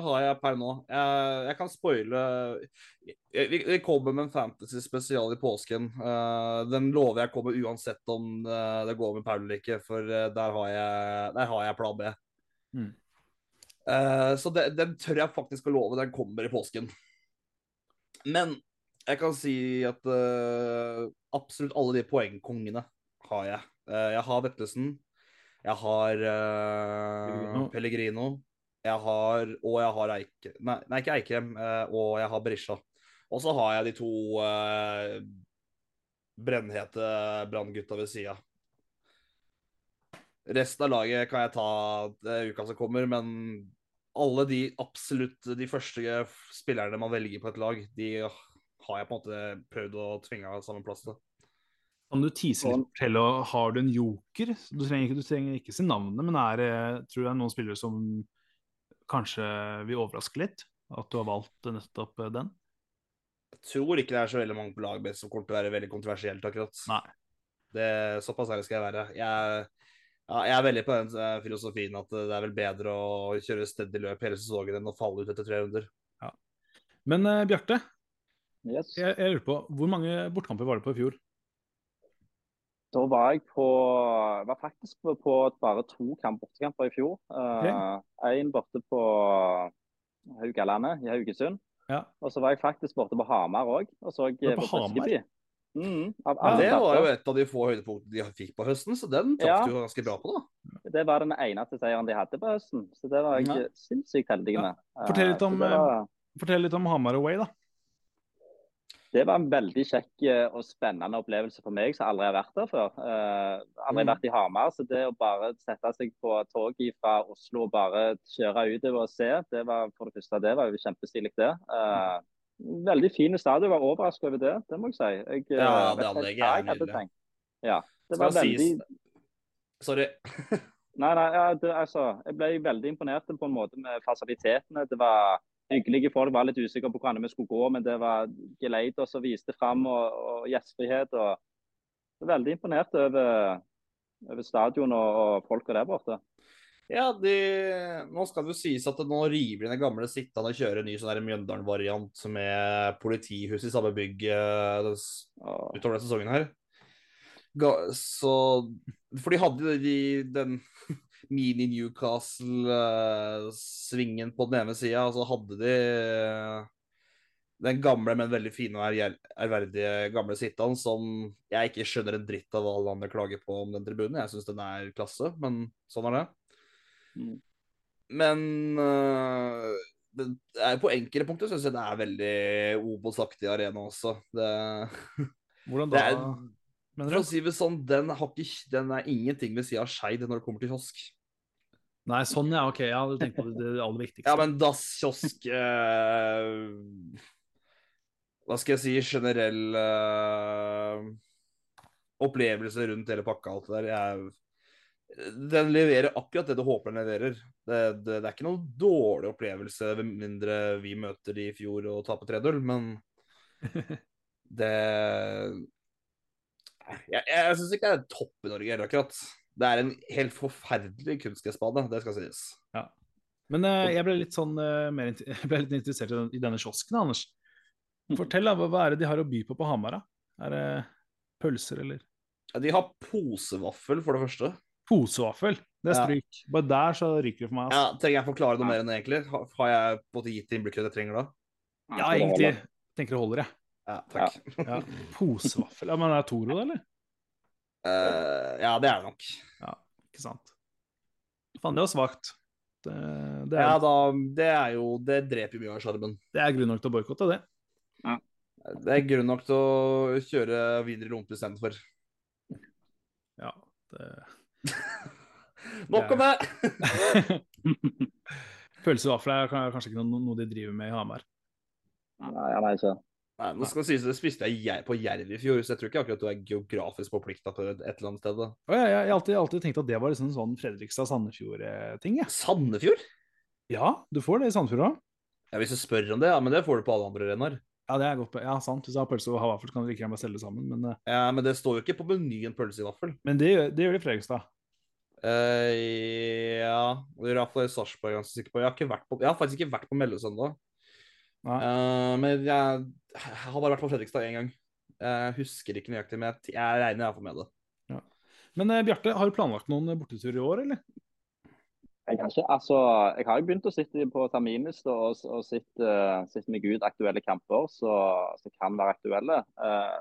har jeg per nå. Jeg, jeg kan spoile Vi, vi kommer med en fantasy spesial i påsken. Eh, den lover jeg kommer uansett om det går med Paul eller ikke, for der, har jeg, der har jeg plan B. Mm. Eh, så det, den tør jeg faktisk å love. Den kommer i påsken. Men jeg kan si at uh, absolutt alle de poengkongene har jeg. Uh, jeg har Vetlesen. Jeg har Pellegrino. Pellegrino. Jeg har, og jeg har Eike, nei, nei, ikke Eikrem, og jeg har Berisha. Og så har jeg de to brennhete branngutta ved sida. Resten av laget kan jeg ta eh, uka som kommer, men alle de absolutt de første spillerne man velger på et lag, de har jeg på en måte prøvd å tvinge av samme plass til. Kan du tise litt fortelle, har du en joker? Du trenger, ikke- du trenger ikke si navnet, men er, det- tror du det er noen spillere som kanskje vil overraske litt? At du har valgt nettopp den? Jeg tror ikke det er så veldig mange på laget som kommer til å være veldig kontroversielt akkurat. Nei. Det, såpass ærlig skal jeg være. Jeg, ja, jeg er veldig på den eh, filosofien at det er vel bedre å kjøre steady løp hele sesongen enn å falle ut etter tre runder. Men uh, Bjarte, Yes. jeg, jeg lurer på, hvor mange bortkamper var det på i fjor? Da var jeg på var faktisk på, på bare to kamp, bortekamper i fjor. Én borte på Haugalandet i Haugesund. Ja. Og så var jeg faktisk borte på Hamar òg og så var eh, på? Briskeby. Mm, av Ja, det var jo et av de få høydepunktene de fikk på høsten, så den traff Ja. du ganske bra på, da. Det var den eneste seieren de hadde på høsten, så det var jeg Ja. sinnssykt heldig Ja. Fortell Eh, litt om, var, Fortell litt om Hamar Away, da. det var en veldig kjekk eh, og spennende opplevelse for meg, som aldri har vært der før. Uh, aldri Mm. vært i Hamar, så det å bare sette seg på toget fra Oslo og bare kjøre utover og se, det var for det første det var jo kjempestilig, det. Eh, veldig fine stadion, var overrasket over det, det må jeg si. Jeg, eh, Ja, det anlegget er nydelig. Ja, det var veldig sies- Sorry. Nei, nei, ja, det, altså, jeg ble veldig imponert på en måte med fasilitetene. Det var hyggelige folk, var litt usikre på hvordan vi skulle gå, men det var Geleider som viste fram og, og gjestfrihet. og Veldig imponert over, over stadion og, og folka der borte. Ja, de, nå skal det jo sies at nå river de den gamle Sittan og kjører en ny sånn Mjøndalen-variant med politihus i samme bygg eh, Og, utover denne sesongen her. Ga, så For de hadde de, den mini-Newcastle-svingen på den ene sida, og så hadde de eh, den gamle, men veldig fine og ærverdige gamle Sittan, som jeg ikke skjønner en dritt av hva alle andre klager på om den tribunen. Jeg syns den er klasse, men sånn er det. Men det er på enkelte punkter syns jeg det er veldig Obos-aktig arena også. Det, Hvordan da, er, for å si det sånn, den, har ikke, den er ingenting ved sida av Skeid når det kommer til kiosk. Nei, sånn ja, ok. Ja, du tenker på det, det aller viktigste. Ja, men dass, kiosk øh, Hva skal jeg si? Generell øh, opplevelse rundt hele pakka. Alt det der. Jeg, den leverer akkurat det du håper den leverer. Det, det, det er ikke noen dårlig opplevelse, med mindre vi møter de i fjor og taper 3-0, men det Jeg, jeg syns ikke det er topp i Norge heller, akkurat. Det er en helt forferdelig kunstgressbane, det skal sies. Men uh, jeg ble litt sånn uh, mer, jeg ble litt interessert i, den, i denne kiosken, Anders. Fortell, da, hva, er det de har å by på på Hamar? da? Er det pølser, eller? De har posevaffel, for det første. Posevaffel. Det er Ja. stryk. Bare der så ryker det for meg. Ja. Trenger jeg forklare noe mer enn det, egentlig? Har, jeg på gitt det innblikket jeg trenger da? Ja, egentlig. Tenker det holder, jeg. Ja, takk. Ja. Posevaffel. Ja, men er det Toro, da, eller? Uh, ja, det er det nok. Ikke sant. Faen, det var svakt. Det, det, er, Ja, da, det er jo Det dreper jo mye av sjarmen. det er grunn nok til å boikotte det. Det er grunn nok til å kjøre videre i lompe istedenfor. Ja, det Nok om det! Pølse og vafler er kanskje ikke noe, noe de driver med i Hamar. Nei, jeg vet ikke. Nei, nå skal det sies, det spiste jeg på Jerv i fjor, så jeg tror ikke akkurat du er geografisk forplikta på et, eller annet sted. da. Og jeg, har alltid, alltid tenkt at det var liksom sånn Fredrikstad-Sandefjord-ting. Ja. Sandefjord? ja, du får det i Sandefjord òg. Ja, Hvis du spør om det, ja, men det får du på alle andre arenaer. Ja, det er godt. Ja, sant. Hvis du har pølse og har vaffel, kan du like gjerne bare selge sammen. Men, uh... Ja, men det står jo ikke på menyen pølse i vaffel. men det, det gjør de i Fredrikstad. Uh, ja, iallfall i Sarpsborg, ganske sikker på. Jeg har, ikke vært på. jeg har faktisk ikke vært på Mellesøndag. Eh, men jeg, jeg har bare vært på Fredrikstad én gang. Jeg husker ikke nøyaktig, men jeg, jeg regner iallfall med det. Men uh, Bjarte, har du planlagt noen borteturer i år, eller? Jeg, ikke, altså, jeg har jo begynt å sitte på terminliste og, og sitte, sitte meg ut aktuelle kamper som kan være aktuelle. Eh,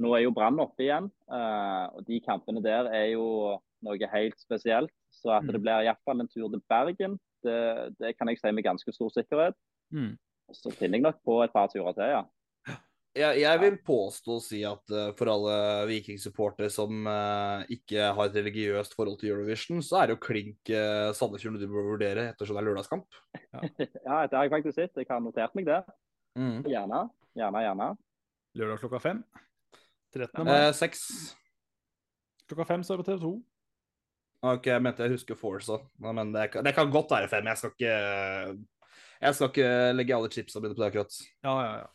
nå er jo Brann oppe igjen, eh, og de kampene der er jo noe helt spesielt. Så at det Mm. blir iallfall en tur til Bergen, det, det kan jeg si med ganske stor sikkerhet. Mm. Så finner jeg nok på et par turer til, ja. Jeg, jeg vil påstå å si at uh, for alle Viking-supportere som uh, ikke har et religiøst forhold til Eurovision, så er det jo klink uh, Sandefjord du bør vurdere ettersom det er lørdagskamp. Ja, det har jeg faktisk sett. Jeg har notert meg det. Mm. Gjerne. Gjerne, gjerne. Lørdag klokka fem. 13. mai. Eh, seks. Klokka fem så er det på TV 2. Ok, jeg mente jeg husker Force òg, men det kan, det kan godt være fem. Jeg skal ikke Jeg skal ikke legge alle chipsa mine på det akkurat. Ja, ja, ja.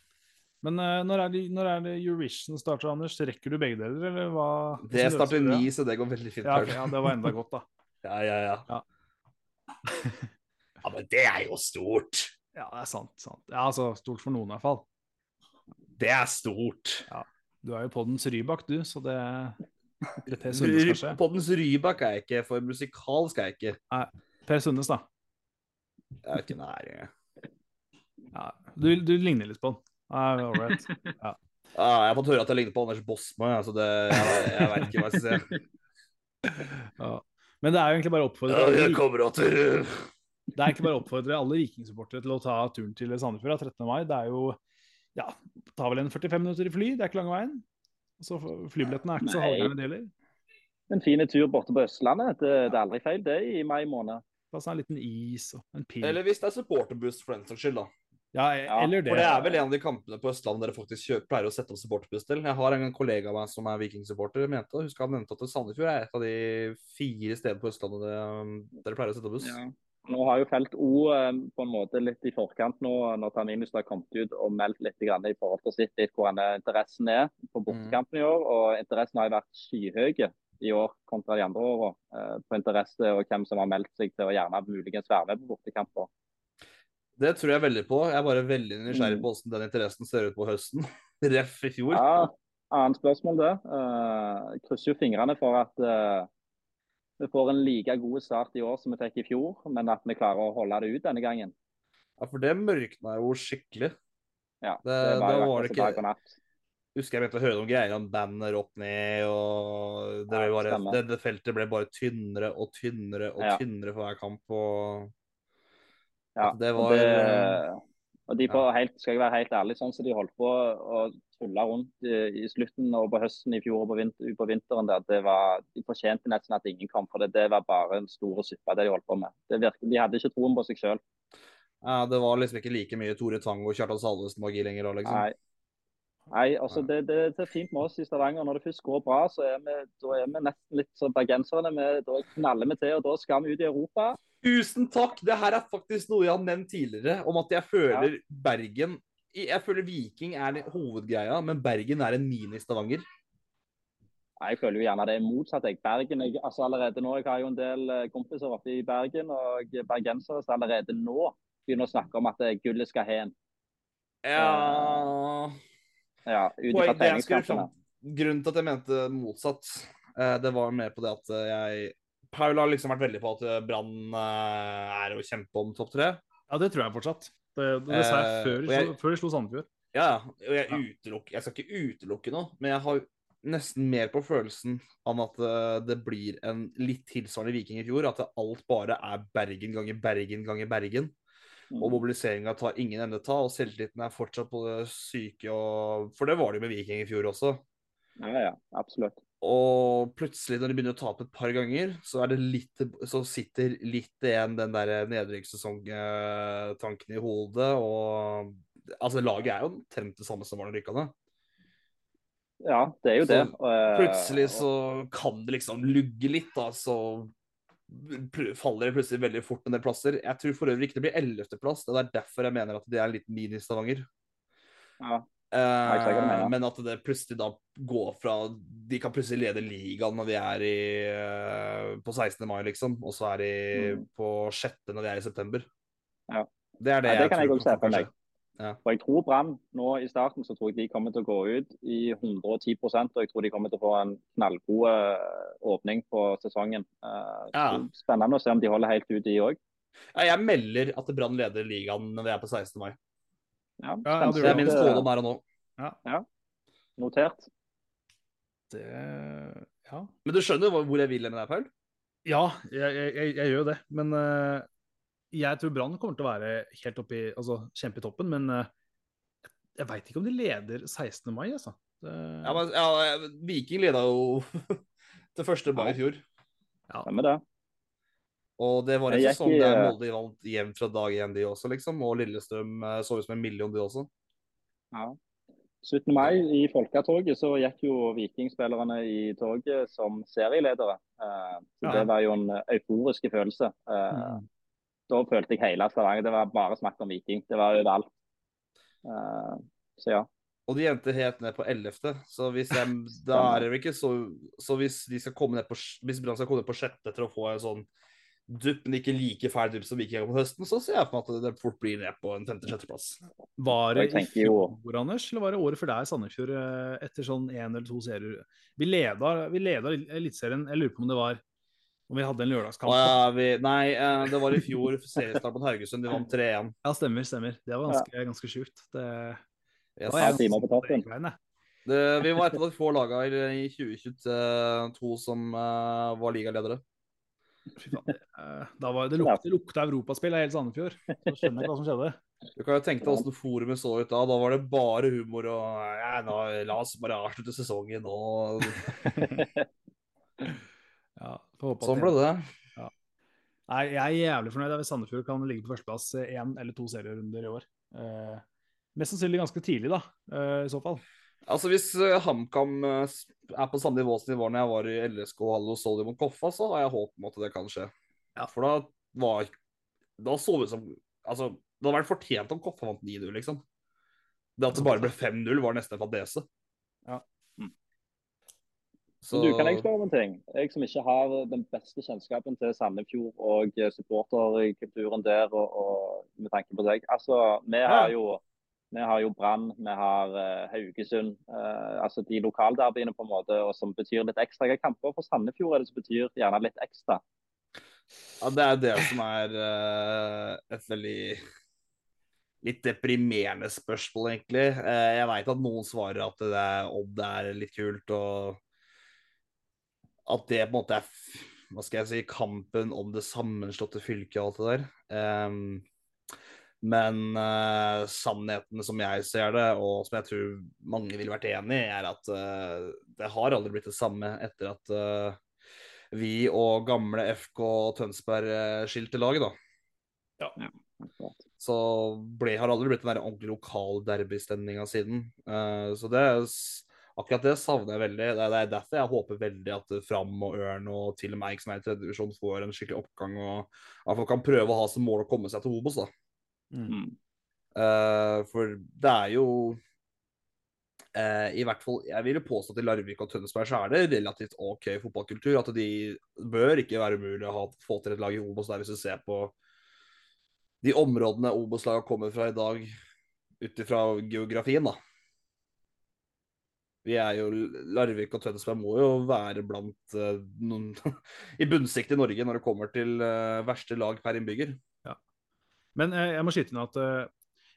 Men eh, når, er det, når er det Eurovision starter, Anders? Rekker du begge deler, eller hva? Det starter ni, så det går veldig fint. Ja, okay, ja, det var enda godt, da. Ja, ja, ja. Ja. ja, men det er jo stort. Ja, det er sant. sant. Ja, altså, Stort for noen, i hvert fall. Det er stort. Du er jo poddens Rybak, du, så det Per Sundnes. Poddens Rybak er jeg ikke, for musikalsk er jeg ikke. Per Sundnes, da. Jeg er ikke nær engang. Ja, du, du ligner litt på han. Ja, all right. Ja, jeg har fått høre at jeg ligner på Anders Bosma, ja, så det, jeg, jeg vet ikke hva jeg skal si. Ja. Men det er jo egentlig bare å oppfordre alle, kamerater. det er egentlig bare å oppfordre alle vikingsupportere til å ta turen til Sandefjord 13. mai. Det er jo ja, tar vel en 45 minutter i fly, det er ikke lang veien. Så flybillettene er ikke så Nei. halvgærne, deler. En fin tur borte på Østlandet. Det, det er aldri feil, det, i mai måned. Ta seg en liten is og en pil. Eller hvis det er supporterbuss, for den saks skyld, da. Ja, eller det. For det er vel en av de kampene på Østlandet dere faktisk kjøper, pleier å sette opp supporterbuss til. Jeg har en kollega av meg som er vikingsupporter. mente, og Husker han nevnte at Sandefjord er et av de fire stedene på Østlandet det- dere pleier å sette opp buss. Ja. Nå har jo Felt O eh, på en måte litt i forkant nå, når Terminus har kommet ut og meldt litt grann i forhold til sitt litt hvor denne interessen er på bortekampen i år. Og interessen har jo vært skyhøy i år kontra de andre åra eh, på interesse og hvem som har meldt seg til å gjerne muligens være med på bortekamper. Det tror jeg veldig på. Jeg er bare veldig nysgjerrig Mm. på hvordan den interessen ser ut på høsten. Ref i fjor. Ja, annet spørsmål det. Jeg krysser jo fingrene for at uh, vi får en like god start i år som vi fikk i fjor, men at vi klarer å holde det ut denne gangen. Ja, for det mørkna jo skikkelig. Ja, Det, det var da var det som dag ikke og natt. Husker jeg begynte å høre noen greier om banner opp ned, og det, Ja, bare, det, det feltet ble bare tynnere og tynnere og Ja. tynnere for hver kamp. og Ja, det var- det, og de får helt, skal jeg være helt ærlig, sånn som de holdt på å tulle rundt i, i slutten og på høsten i fjor og på, vinter, på vinteren, der, det var, de fortjente nesten at ingen kom. For det, det var bare en stor suppe, det de holdt på med. Det virket, de hadde ikke troen på seg sjøl. Ja, det var liksom ikke like mye Tore Tang og Kjartan Salvesen-magi lenger. da, liksom. Nei. Nei, altså det, det, det er fint med oss i Stavanger. Når det først går bra, så er vi, er vi nesten litt som bergenserne. Da knaller vi til, og da skal vi ut i Europa. Tusen takk! Det her er faktisk noe jeg har nevnt tidligere, om at jeg føler Bergen Jeg føler Viking er hovedgreia, men Bergen er en mini-Stavanger. Jeg føler jo gjerne det er motsatt. Jeg. Bergen, jeg, altså allerede nå, jeg har jo en del eh, kompiser oppe i Bergen og bergensere som allerede nå begynner å snakke om at eh, gullet skal hen. Ja Ja, ut Poeng- fra det jeg skulle treningskampene. Grunnen til at jeg mente motsatt, eh, det var mer på det at eh, jeg Paul har liksom vært veldig på at eh, Brann eh, er å kjempe om topp tre. Ja, det tror jeg fortsatt. Det, det sa jeg Eh, før, de jeg- før de slo Sandefjord. Ja, ja. Og jeg, Ja. jeg skal ikke utelukke noe, men jeg har nesten mer på følelsen av at eh, det blir en litt tilsvarende Viking i fjor. At alt bare er Bergen ganger Bergen ganger Bergen. Og Mm. mobiliseringa tar ingen ende ta, og selvtilliten er fortsatt på det syke. Og... For det var det jo med Viking i fjor også. Ja, ja, absolutt. Og plutselig, når de begynner å tape et par ganger, så, er det litt, så sitter litt igjen den der nedrykkssesongtanken i hodet. Og altså, laget er jo omtrent det samme som var da de rykka ned. Ja, det er jo Så det. Eh, Plutselig så kan det liksom lugge litt, da, så faller det plutselig veldig fort en del plasser. Jeg tror for øvrig ikke det blir ellevteplass. Det er derfor jeg mener at det er en liten mini-Stavanger. Ja, Jeg men at det plutselig da går fra De kan plutselig lede ligaen når de er i, eh, på 16. mai, liksom. Og så er de Mm. på 6. når de er i september. Ja. Det er det, Ja, det jeg kan jeg tror også se for meg. Ja. Og jeg tror Brann nå i starten så tror jeg de kommer til å gå ut i 110% og jeg tror de kommer til å få en knallgod eh, åpning på sesongen. Uh, Ja. Spennende å se om de holder helt ut, de òg. Ja, jeg melder at Brann leder ligaen når vi er på 16. mai. Ja, Ja, ja, Det er min spådom her og nå. Ja, Notert. Det Ja. Men du skjønner hvor hvor jeg vil med deg, Paul? Ja, jeg, jeg, jeg, gjør jo det. Men uh, jeg tror Brann kommer til å være helt oppi, Altså kjempe i toppen, men uh, jeg veit ikke om de leder 16. mai, altså. Det, Ja, men, ja, Viking leda jo til 1. mai i fjor. Ja. Stemmer det. Og det var en Jeg sesong i, der eh, Molde vant jevnt fra dag én, de også, liksom. Og Lillestrøm eh, så ut som en million, de også. Ja. 17. mai i Folketoget så gikk jo vikingspillerne i toget som serieledere. Eh, så Ja. Det var jo en euforisk følelse. Eh, Mm. Da følte jeg hele Stavanger. Det var bare snakk om Viking. Det var overalt. Så ja. Og de endte helt ned på 11., så hvis jeg, da er det ikke så Så hvis de skal komme ned på Hvis Brann skal komme ned på sjette etter å få en sånn dupp, men ikke like fæl dupp som Viking på høsten, så ser jeg for meg at det fort blir ned på en femte-sjetteplass. Var det i fjor, Anders, eller var det året før der Sandefjord eh, etter sånn én eller to serier? Vi leda, vi leda Eliteserien, jeg lurer på om det var Om vi hadde en lørdagskamp. Ja, vi, nei, eh, det var i fjor seriestart mot Haugesund. De vant 3-1. Ja, stemmer, stemmer. Det var ganske, ganske sjukt. Det, det var jeg ganske toppen. jeg. Det, vi var et av de få lagene i 2022 som uh, var ligaledere. Fy faen, det, eh, da var, det lukte, det lukta europaspill av hele Sandefjord. Så skjønner jeg ikke hva som skjedde. Du kan jo tenke deg hvordan forumet så ut da. Da var det bare humor og ja, nå, La oss bare avslutte sesongen nå. Ja, får håpe Sånn ble det. Nei, jeg er jævlig fornøyd hvis Sandefjord kan ligge på førsteplass én eller to serierunder i år. Eh, mest sannsynlig ganske tidlig, da, eh, i så fall. Altså Hvis eh, HamKam eh, er på samme nivå som de var når jeg var i LSK og Hallo Soldi mot Koffa, så har jeg håp om at det kan skje. Ja. For da var Da så det ut som Altså, det hadde vært fortjent om Koffa vant 9-0, liksom. Det at det bare ble 5-0, var nesten en fadese. Ja. Så Du, kan jeg spørre om en ting? Jeg som ikke har den beste kjennskapen til Sandefjord og eh, supporterkulturen der, og, og med tanke på deg. Altså, vi har jo vi har jo Brann, vi har eh, Haugesund. eh, altså De lokalderbyene på en måte, og som betyr litt ekstra. Hvilke kamper for Sandefjord er det som betyr gjerne litt ekstra? Ja, det er det som er eh, et veldig litt deprimerende spørsmål, egentlig. Jeg veit at noen svarer at det er, Odd er litt kult, og at det på en måte er hva skal jeg si, kampen om det sammenslåtte fylket og alt det der. Ehm, men uh, sannheten som jeg ser det, og som jeg tror mange ville vært enig i, er at uh, det har aldri blitt det samme etter at uh, vi og gamle FK Tønsberg eh, skilte laget, da. Ja. Så ble, har aldri blitt den der ordentlig lokal derbystemninga siden. Eh, så det er akkurat det savner jeg veldig. Det er, det er derfor jeg håper veldig at eh, Fram og Ørn og til og med Eik som er i tredje divisjon får en skikkelig oppgang og at folk kan prøve å ha som mål å komme seg til Obos, da. Mm. Eh, for det er jo uh, I hvert fall, Jeg vil jo påstå at i Larvik og Tønsberg så er det relativt OK fotballkultur. At de bør ikke være umulig å ha, få til et lag i Obos der, hvis du ser på de områdene Obos-laget kommer fra i dag, ut ifra geografien, da. Vi er jo, Larvik og Tønsberg må jo være blant uh, noen i bunnsiktet i Norge når det kommer til uh, verste lag per innbygger. Men eh, jeg må skyte inn at eh,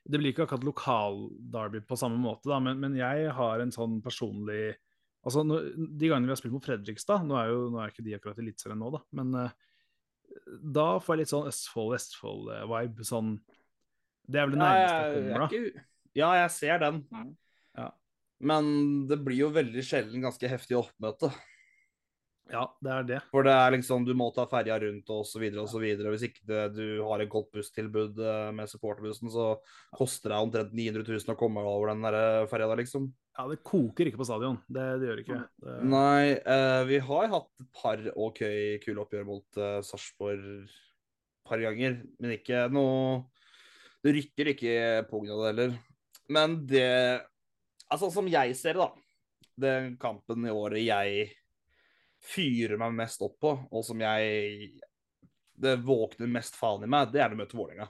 det blir ikke akkurat lokal-derby på samme måte, da, men, men jeg har en sånn personlig Altså, nå, De gangene vi har spilt mot Fredrikstad Nå er jo nå er ikke de akkurat Eliteserien nå, da, men eh, da får jeg litt sånn Østfold-Vestfold-vibe. Sånn Det er vel det nærmeste jeg jeg- kommer, er da. ikke- ja, jeg ser den. Ja. Men det blir jo veldig sjelden ganske heftig oppmøte. Ja, det er det. For det er liksom, du må ta ferja rundt og så videre og så videre. Hvis ikke det, du har et godt busstilbud eh, med supporterbussen, så koster det omtrent 900 000 å komme over den der eh, ferja der, liksom. Ja, Det koker ikke på stadion. Det, det gjør det ikke. Det, Nei, eh, vi har hatt et par OK kule oppgjør mot eh, Sarpsborg et par ganger, men ikke noe Det rykker ikke på grunn av det heller. Men det Altså, som jeg ser det, da. Den kampen i året jeg fyrer meg mest opp på, og som jeg Det våkner mest faen i meg, det er å møte Vålerenga.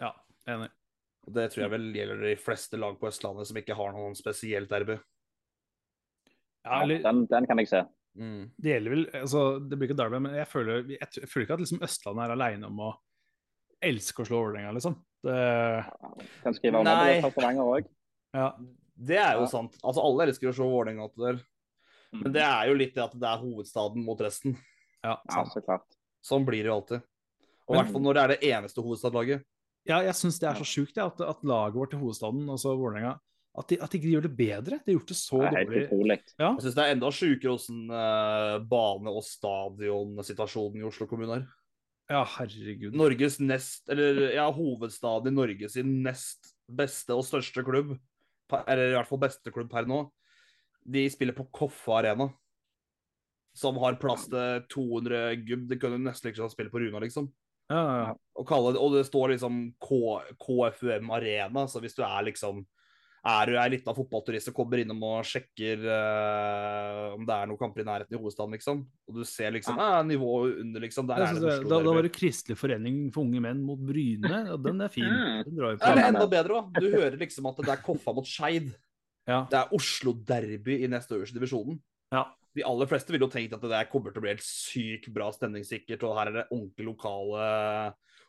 ja, enig. Og det tror jeg vel gjelder de fleste lag på Østlandet som ikke har noen spesielt derby. Ja, eller, Den, den kan jeg se. Mm. det gjelder vel altså, Det blir ikke derby, men jeg føler, jeg, jeg føler ikke at liksom Østlandet er aleine om å elske å slå Vålerenga, liksom. Det, Kan skrive om Nei. det ja. Det er jo Ja. sant. Altså, alle elsker å slå Vålerenga. Men det er jo litt det at det er hovedstaden mot resten. ja, så klart. Sånn blir det jo alltid. Og i hvert fall når det er det eneste hovedstadlaget. ja jeg syns det er så sjukt at, at laget vårt i hovedstaden, altså Vålerenga, at de, at de ikke gjør det bedre. De har gjort det så Det er dårlig. Ja, Jeg syns det er enda sjukere åssen uh, bane- og stadionsituasjonen i Oslo kommune er. ja herregud. Norges nest, eller ja, hovedstaden i Norge sin nest beste og største klubb, per- eller i hvert fall beste klubb per nå, de spiller på Koffa Arena. Som har plass til 200 gubb. Det kunne nesten ikke godt spille på Runa, liksom. Ja, ja, ja. Og, kalle og det står liksom K, KFUM Arena, så hvis du er liksom er du ei lita fotballturist og kommer innom og sjekker uh, om det er noen kamper i nærheten i hovedstaden, liksom, og du ser liksom ja. nivået under, liksom, der er det det, Oslo da, da var det Kristelig forening for unge menn mot Bryne. Ja, den er fin. Mm. Den drar på. enda bedre, da. Du hører liksom at det er Koffa mot Skeid. Ja. Det er Oslo Derby i neste øverste divisjonen. Ja. De aller fleste ville jo tenkt at det der kommer til å bli helt sykt bra stemningssikkert, og her er det ordentlig lokale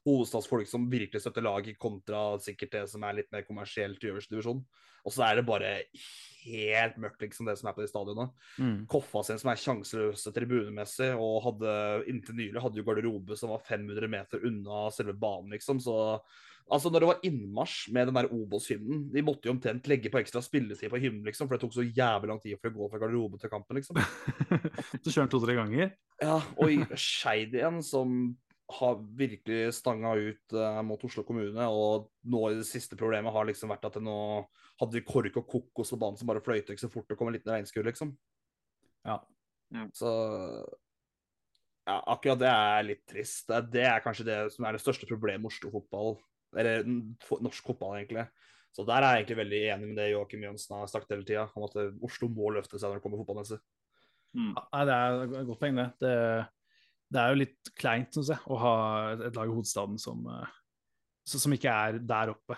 hovedstadsfolk som virkelig støtter laget, kontra sikkert det som er litt mer kommersielt i øverste divisjon. Og så er det bare helt mørkt, liksom, det som er på de stadionene. Mm. Koffa sin som er sjanseløse tribunemessig, og hadde inntil nylig hadde jo garderobe som var 500 meter unna selve banen, liksom. Så altså, når det var innmarsj med den der Obos-hymnen, de måtte jo omtrent legge på ekstra spilletid på hymnen, liksom, for det tok så jævlig lang tid for å gå fra garderobe til kampen, liksom. du kjører to-tre ganger? Ja, og i Skeid igjen, som har virkelig stanga ut uh, mot Oslo kommune. Og nå i det siste problemet har liksom vært at det nå hadde vi kork og kokos på banen som bare fløyte ikke så fort det kom en liten regnskur, liksom. Ja. Ja. Så ja, akkurat det er litt trist. Det, det er kanskje det som er det største problemet med Oslo fotball. Eller norsk fotball, egentlig. Så der er jeg egentlig veldig enig med det Joakim Jønsen har sagt hele tida, om at eh, Oslo må løfte seg når det kommer fotballmessig. Mm. Ja, det er et godt poeng, det. det. Det er jo litt kleint, syns jeg, å ha et lag i hovedstaden som, eh, som ikke er der oppe.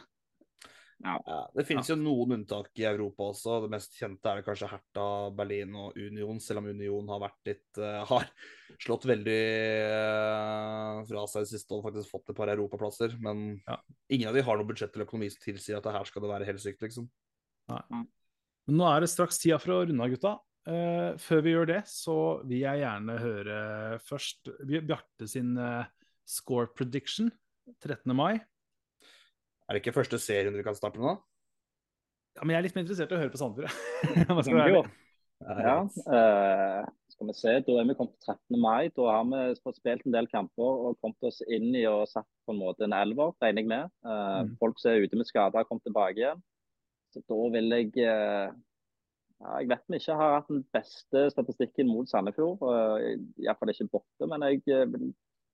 Ja, det finnes jo noen unntak i Europa også. Det mest kjente er det kanskje Hertha, Berlin og Union, selv om Union har vært litt eh, har slått veldig eh, fra seg i siste og faktisk fått et par europaplasser. Men Ja. ingen av de har noe budsjett eller økonomi som tilsier at det her skal det være helt sykt, liksom. Men nå er det straks tida for å runde av, gutta. Uh, før vi gjør det, så vil jeg gjerne høre først Bjarte sin uh, score prediction 13. mai. Er det ikke første serien du kan starte nå? Ja, men jeg er litt mer interessert i å høre på Sandefjord. Ja, uh, skal vi se. Da er vi kommet til 13. mai. Da har vi fått spilt en del kamper og kommet oss inn i og satt på en måte en elver, regner jeg med. Uh, Mm. Folk som er ute med skader, har kommet tilbake igjen. Så da vil jeg uh, ja, Jeg vet vi ikke har hatt den beste statistikken mot Sandefjord. Uh, Iallfall ikke borte, men jeg vil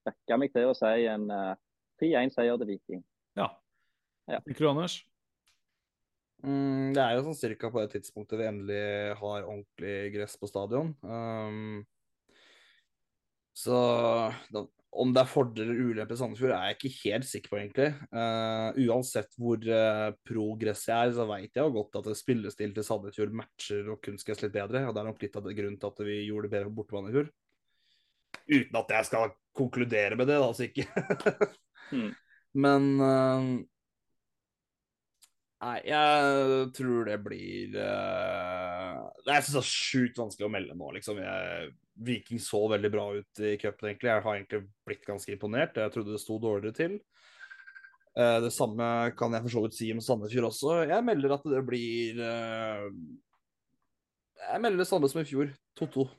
dekke meg til å si en eh, 3-1-seier til Viking. Ja. Ja. Tenker du, Anders? Mm, det er jo sånn cirka på det tidspunktet vi endelig har ordentlig gress på stadion. Um, så da, om det er fordeler eller ulemper i Sandefjord, er jeg ikke helt sikker på, egentlig. Uh, uansett hvor uh, pro gresset er, så veit jeg jo godt at spillestil til Sandefjord matcher og kunstgress litt bedre. Og det er nok litt av grunnen til at vi gjorde det bedre på bortebane i fjor. Uten at jeg skal konkludere med det, da, så ikke. Mm. Men uh, Nei, jeg tror det blir uh, Det er så sjukt vanskelig å melde nå, liksom. Jeg, Viking så veldig bra ut i cupen, egentlig. Jeg har egentlig blitt ganske imponert. Jeg trodde det sto dårligere til. Uh, det samme kan jeg for så vidt si om Sandefjord også. Jeg melder at det blir uh, Jeg melder det samme som i fjor. 2-2.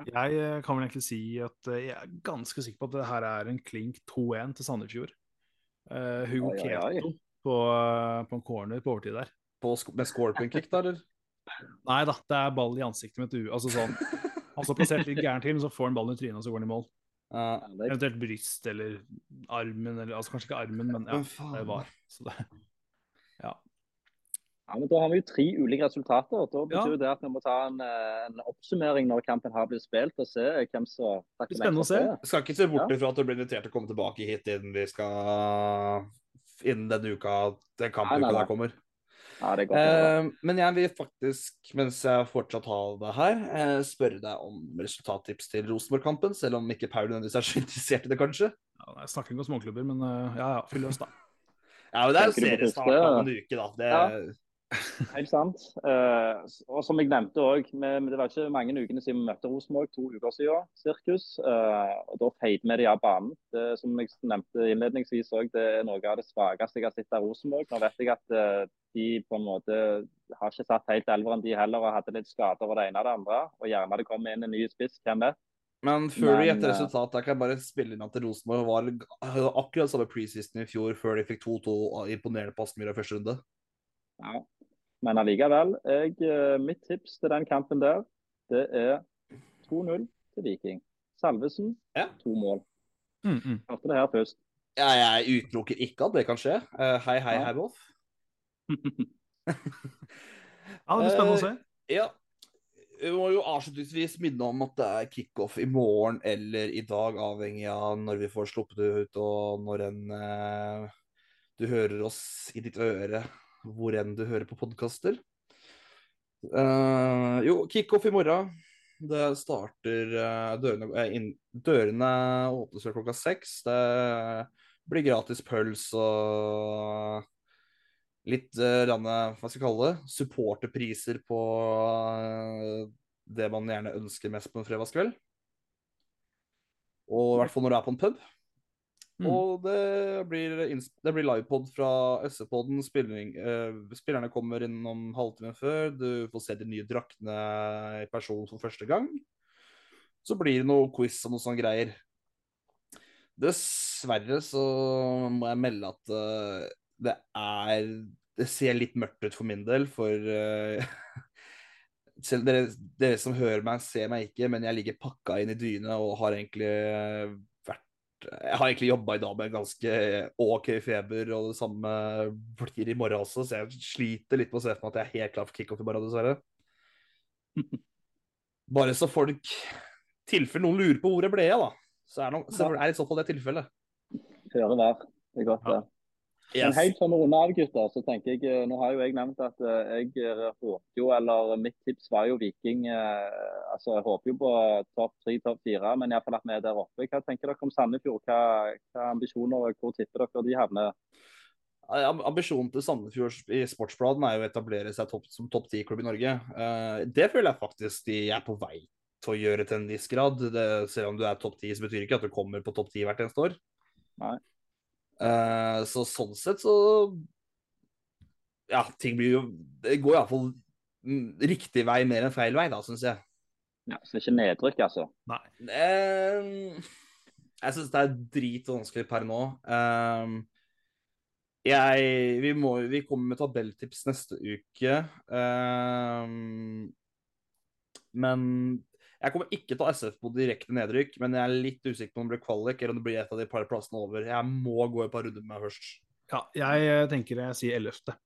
Jeg kan vel egentlig si at jeg er ganske sikker på at det her er en klink 2-1 til Sandefjord. Hugo. Keto på, på en corner på overtid der. På, score med scorpion kick, da, eller? Nei da, det er ball i ansiktet mitt. Altså sånn Altså plassert litt gærent til, men så får han ballen i trynet, og så går han i mål. Er Eventuelt bryst eller armen, eller altså kanskje ikke armen, men ja, faen. det var. Så det, ja. Ja, men Da har vi jo tre ulike resultater. Da betyr Ja. det at vi må ta en, en oppsummering når kampen har blitt spilt, og se hvem som Det blir spennende å se. Jeg skal ikke se bort ifra at du blir invitert til å komme tilbake hit innen vi skal Innen denne uka, den Nei, kampuka nei, nei. der kommer. Ja, det er godt. Eh, men jeg vil faktisk, mens jeg fortsatt har det her, eh, spørre deg om resultattips til Rosenborg-kampen, selv om ikke Paul nødvendigvis er så interessert i det, kanskje. Ja, snakker ikke om småklubber, men eh, ja ja, fyll løs, da. Ja, men det er jo seriestart om en uke, da. Det, Ja. Helt sant. Eh, og som jeg nevnte òg, det var ikke mange ukene siden vi møtte Rosenborg, to uker siden, sirkus. Eh, og da feide vi de av banen. Det, som jeg nevnte innledningsvis òg, det er noe av det svakeste jeg har sett av Rosenborg. Nå vet jeg at eh, de på en måte har ikke satt helt elveren de heller, og hadde litt skader over det ene og det andre. Og gjerne det kommer inn en ny spiss, hvem vet. Men før du Men, gjetter resultatet, resultat, der kan jeg bare spille inn at Rosenborg var hadde akkurat samme preseason i fjor, før de fikk 2-2 og imponerende på Aspmyra i første runde. Ja. Men allikevel, jeg, eh, mitt tips til den kampen der, det er 2-0 til Viking. Salvesen, Ja. to mål. Mm, mm. Hørte det her først. Ja, jeg utelukker ikke at det kan skje. Uh, hei, hei, Ja. Herbolf. Ja, det blir spennende å se. Ja. Vi må jo avslutningsvis minne om at det er kickoff i morgen eller i dag, avhengig av når vi får sluppet det ut, og når en uh, du hører oss i ditt øre, hvor enn du hører på podkaster. Uh, jo, kickoff i morgen. Det starter uh, dørene, uh, inn, dørene åpnes vel klokka seks. Det blir gratis pøls og litt rande, hva skal jeg kalle det, supporterpriser på eh, det man gjerne ønsker mest på en fredagskveld. Og i hvert fall når du er på en pub. Mm. Og det blir, det blir livepod fra SV-poden. Spilling, eh, spillerne kommer innom halvtimen før. Du får se de nye draktene i person for første gang. Så blir det noe quiz og noe sånne greier. Dessverre så må jeg melde at uh, det er Det ser litt mørkt ut for min del, for uh, selv dere, dere som hører meg, ser meg ikke, men jeg ligger pakka inn i dyne og har egentlig Jeg har egentlig jobba i dag med ganske OK feber, og det samme blir i morgen også, så jeg sliter litt med å se for meg at jeg er helt klar for kickoff i morgen, dessverre. Bare så folk tilfelle noen lurer på hvor jeg ble av, da. Så er, det, så er i så fall det tilfellet. Føre vær. Det er godt, det. Men helt å runde av, gutter, så tenker jeg eh, Nå har jo jeg nevnt at eh, jeg eh, håper jo, eller mitt tips var jo Viking eh, altså Jeg håper jo på topp tre, topp fire, men iallfall at vi er der oppe. Hva tenker dere om Sandefjord? Hva, hva ambisjoner og hvor tipper dere de havner? Ambisjonen til Sandefjord i Sportsbladen er jo å etablere seg topp, som topp ti-klubb i Norge. Eh, det føler jeg faktisk de er på vei til å gjøre til en viss grad. Det, selv om du er topp ti, så betyr ikke at du kommer på topp ti hvert eneste år. Nei. Eh, så sånn sett så Ja, ting blir jo Det går iallfall riktig vei mer enn feil vei, da, syns jeg. Ja, så det er ikke nedrykk, altså? Eh, jeg syns det er dritvanskelig per nå. Eh, jeg, vi, må, vi kommer med tabelltips neste uke. Eh, men jeg kommer ikke til SF på direkte nedrykk. Men jeg er litt usikker på om det blir kvalik eller om det blir et av de par plassene over. Jeg må gå et par runder med meg først. Ja, jeg eh, tenker jeg sier ellevte.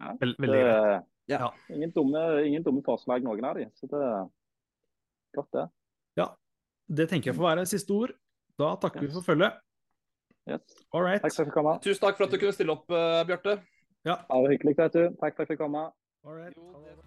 Ja, Vel, Det, veldig greit. Ja. ingen, dumme, ingen dumme forslag, noen av de. Så det er godt, det. Ja, Det tenker jeg får være siste ord. Da takker vi for følget. Yes. All right. Takk for at komme. Tusen takk for at du kunne stille opp, uh, Bjarte. Bare hyggelig, vet du. Takk for at du fikk komme. All right.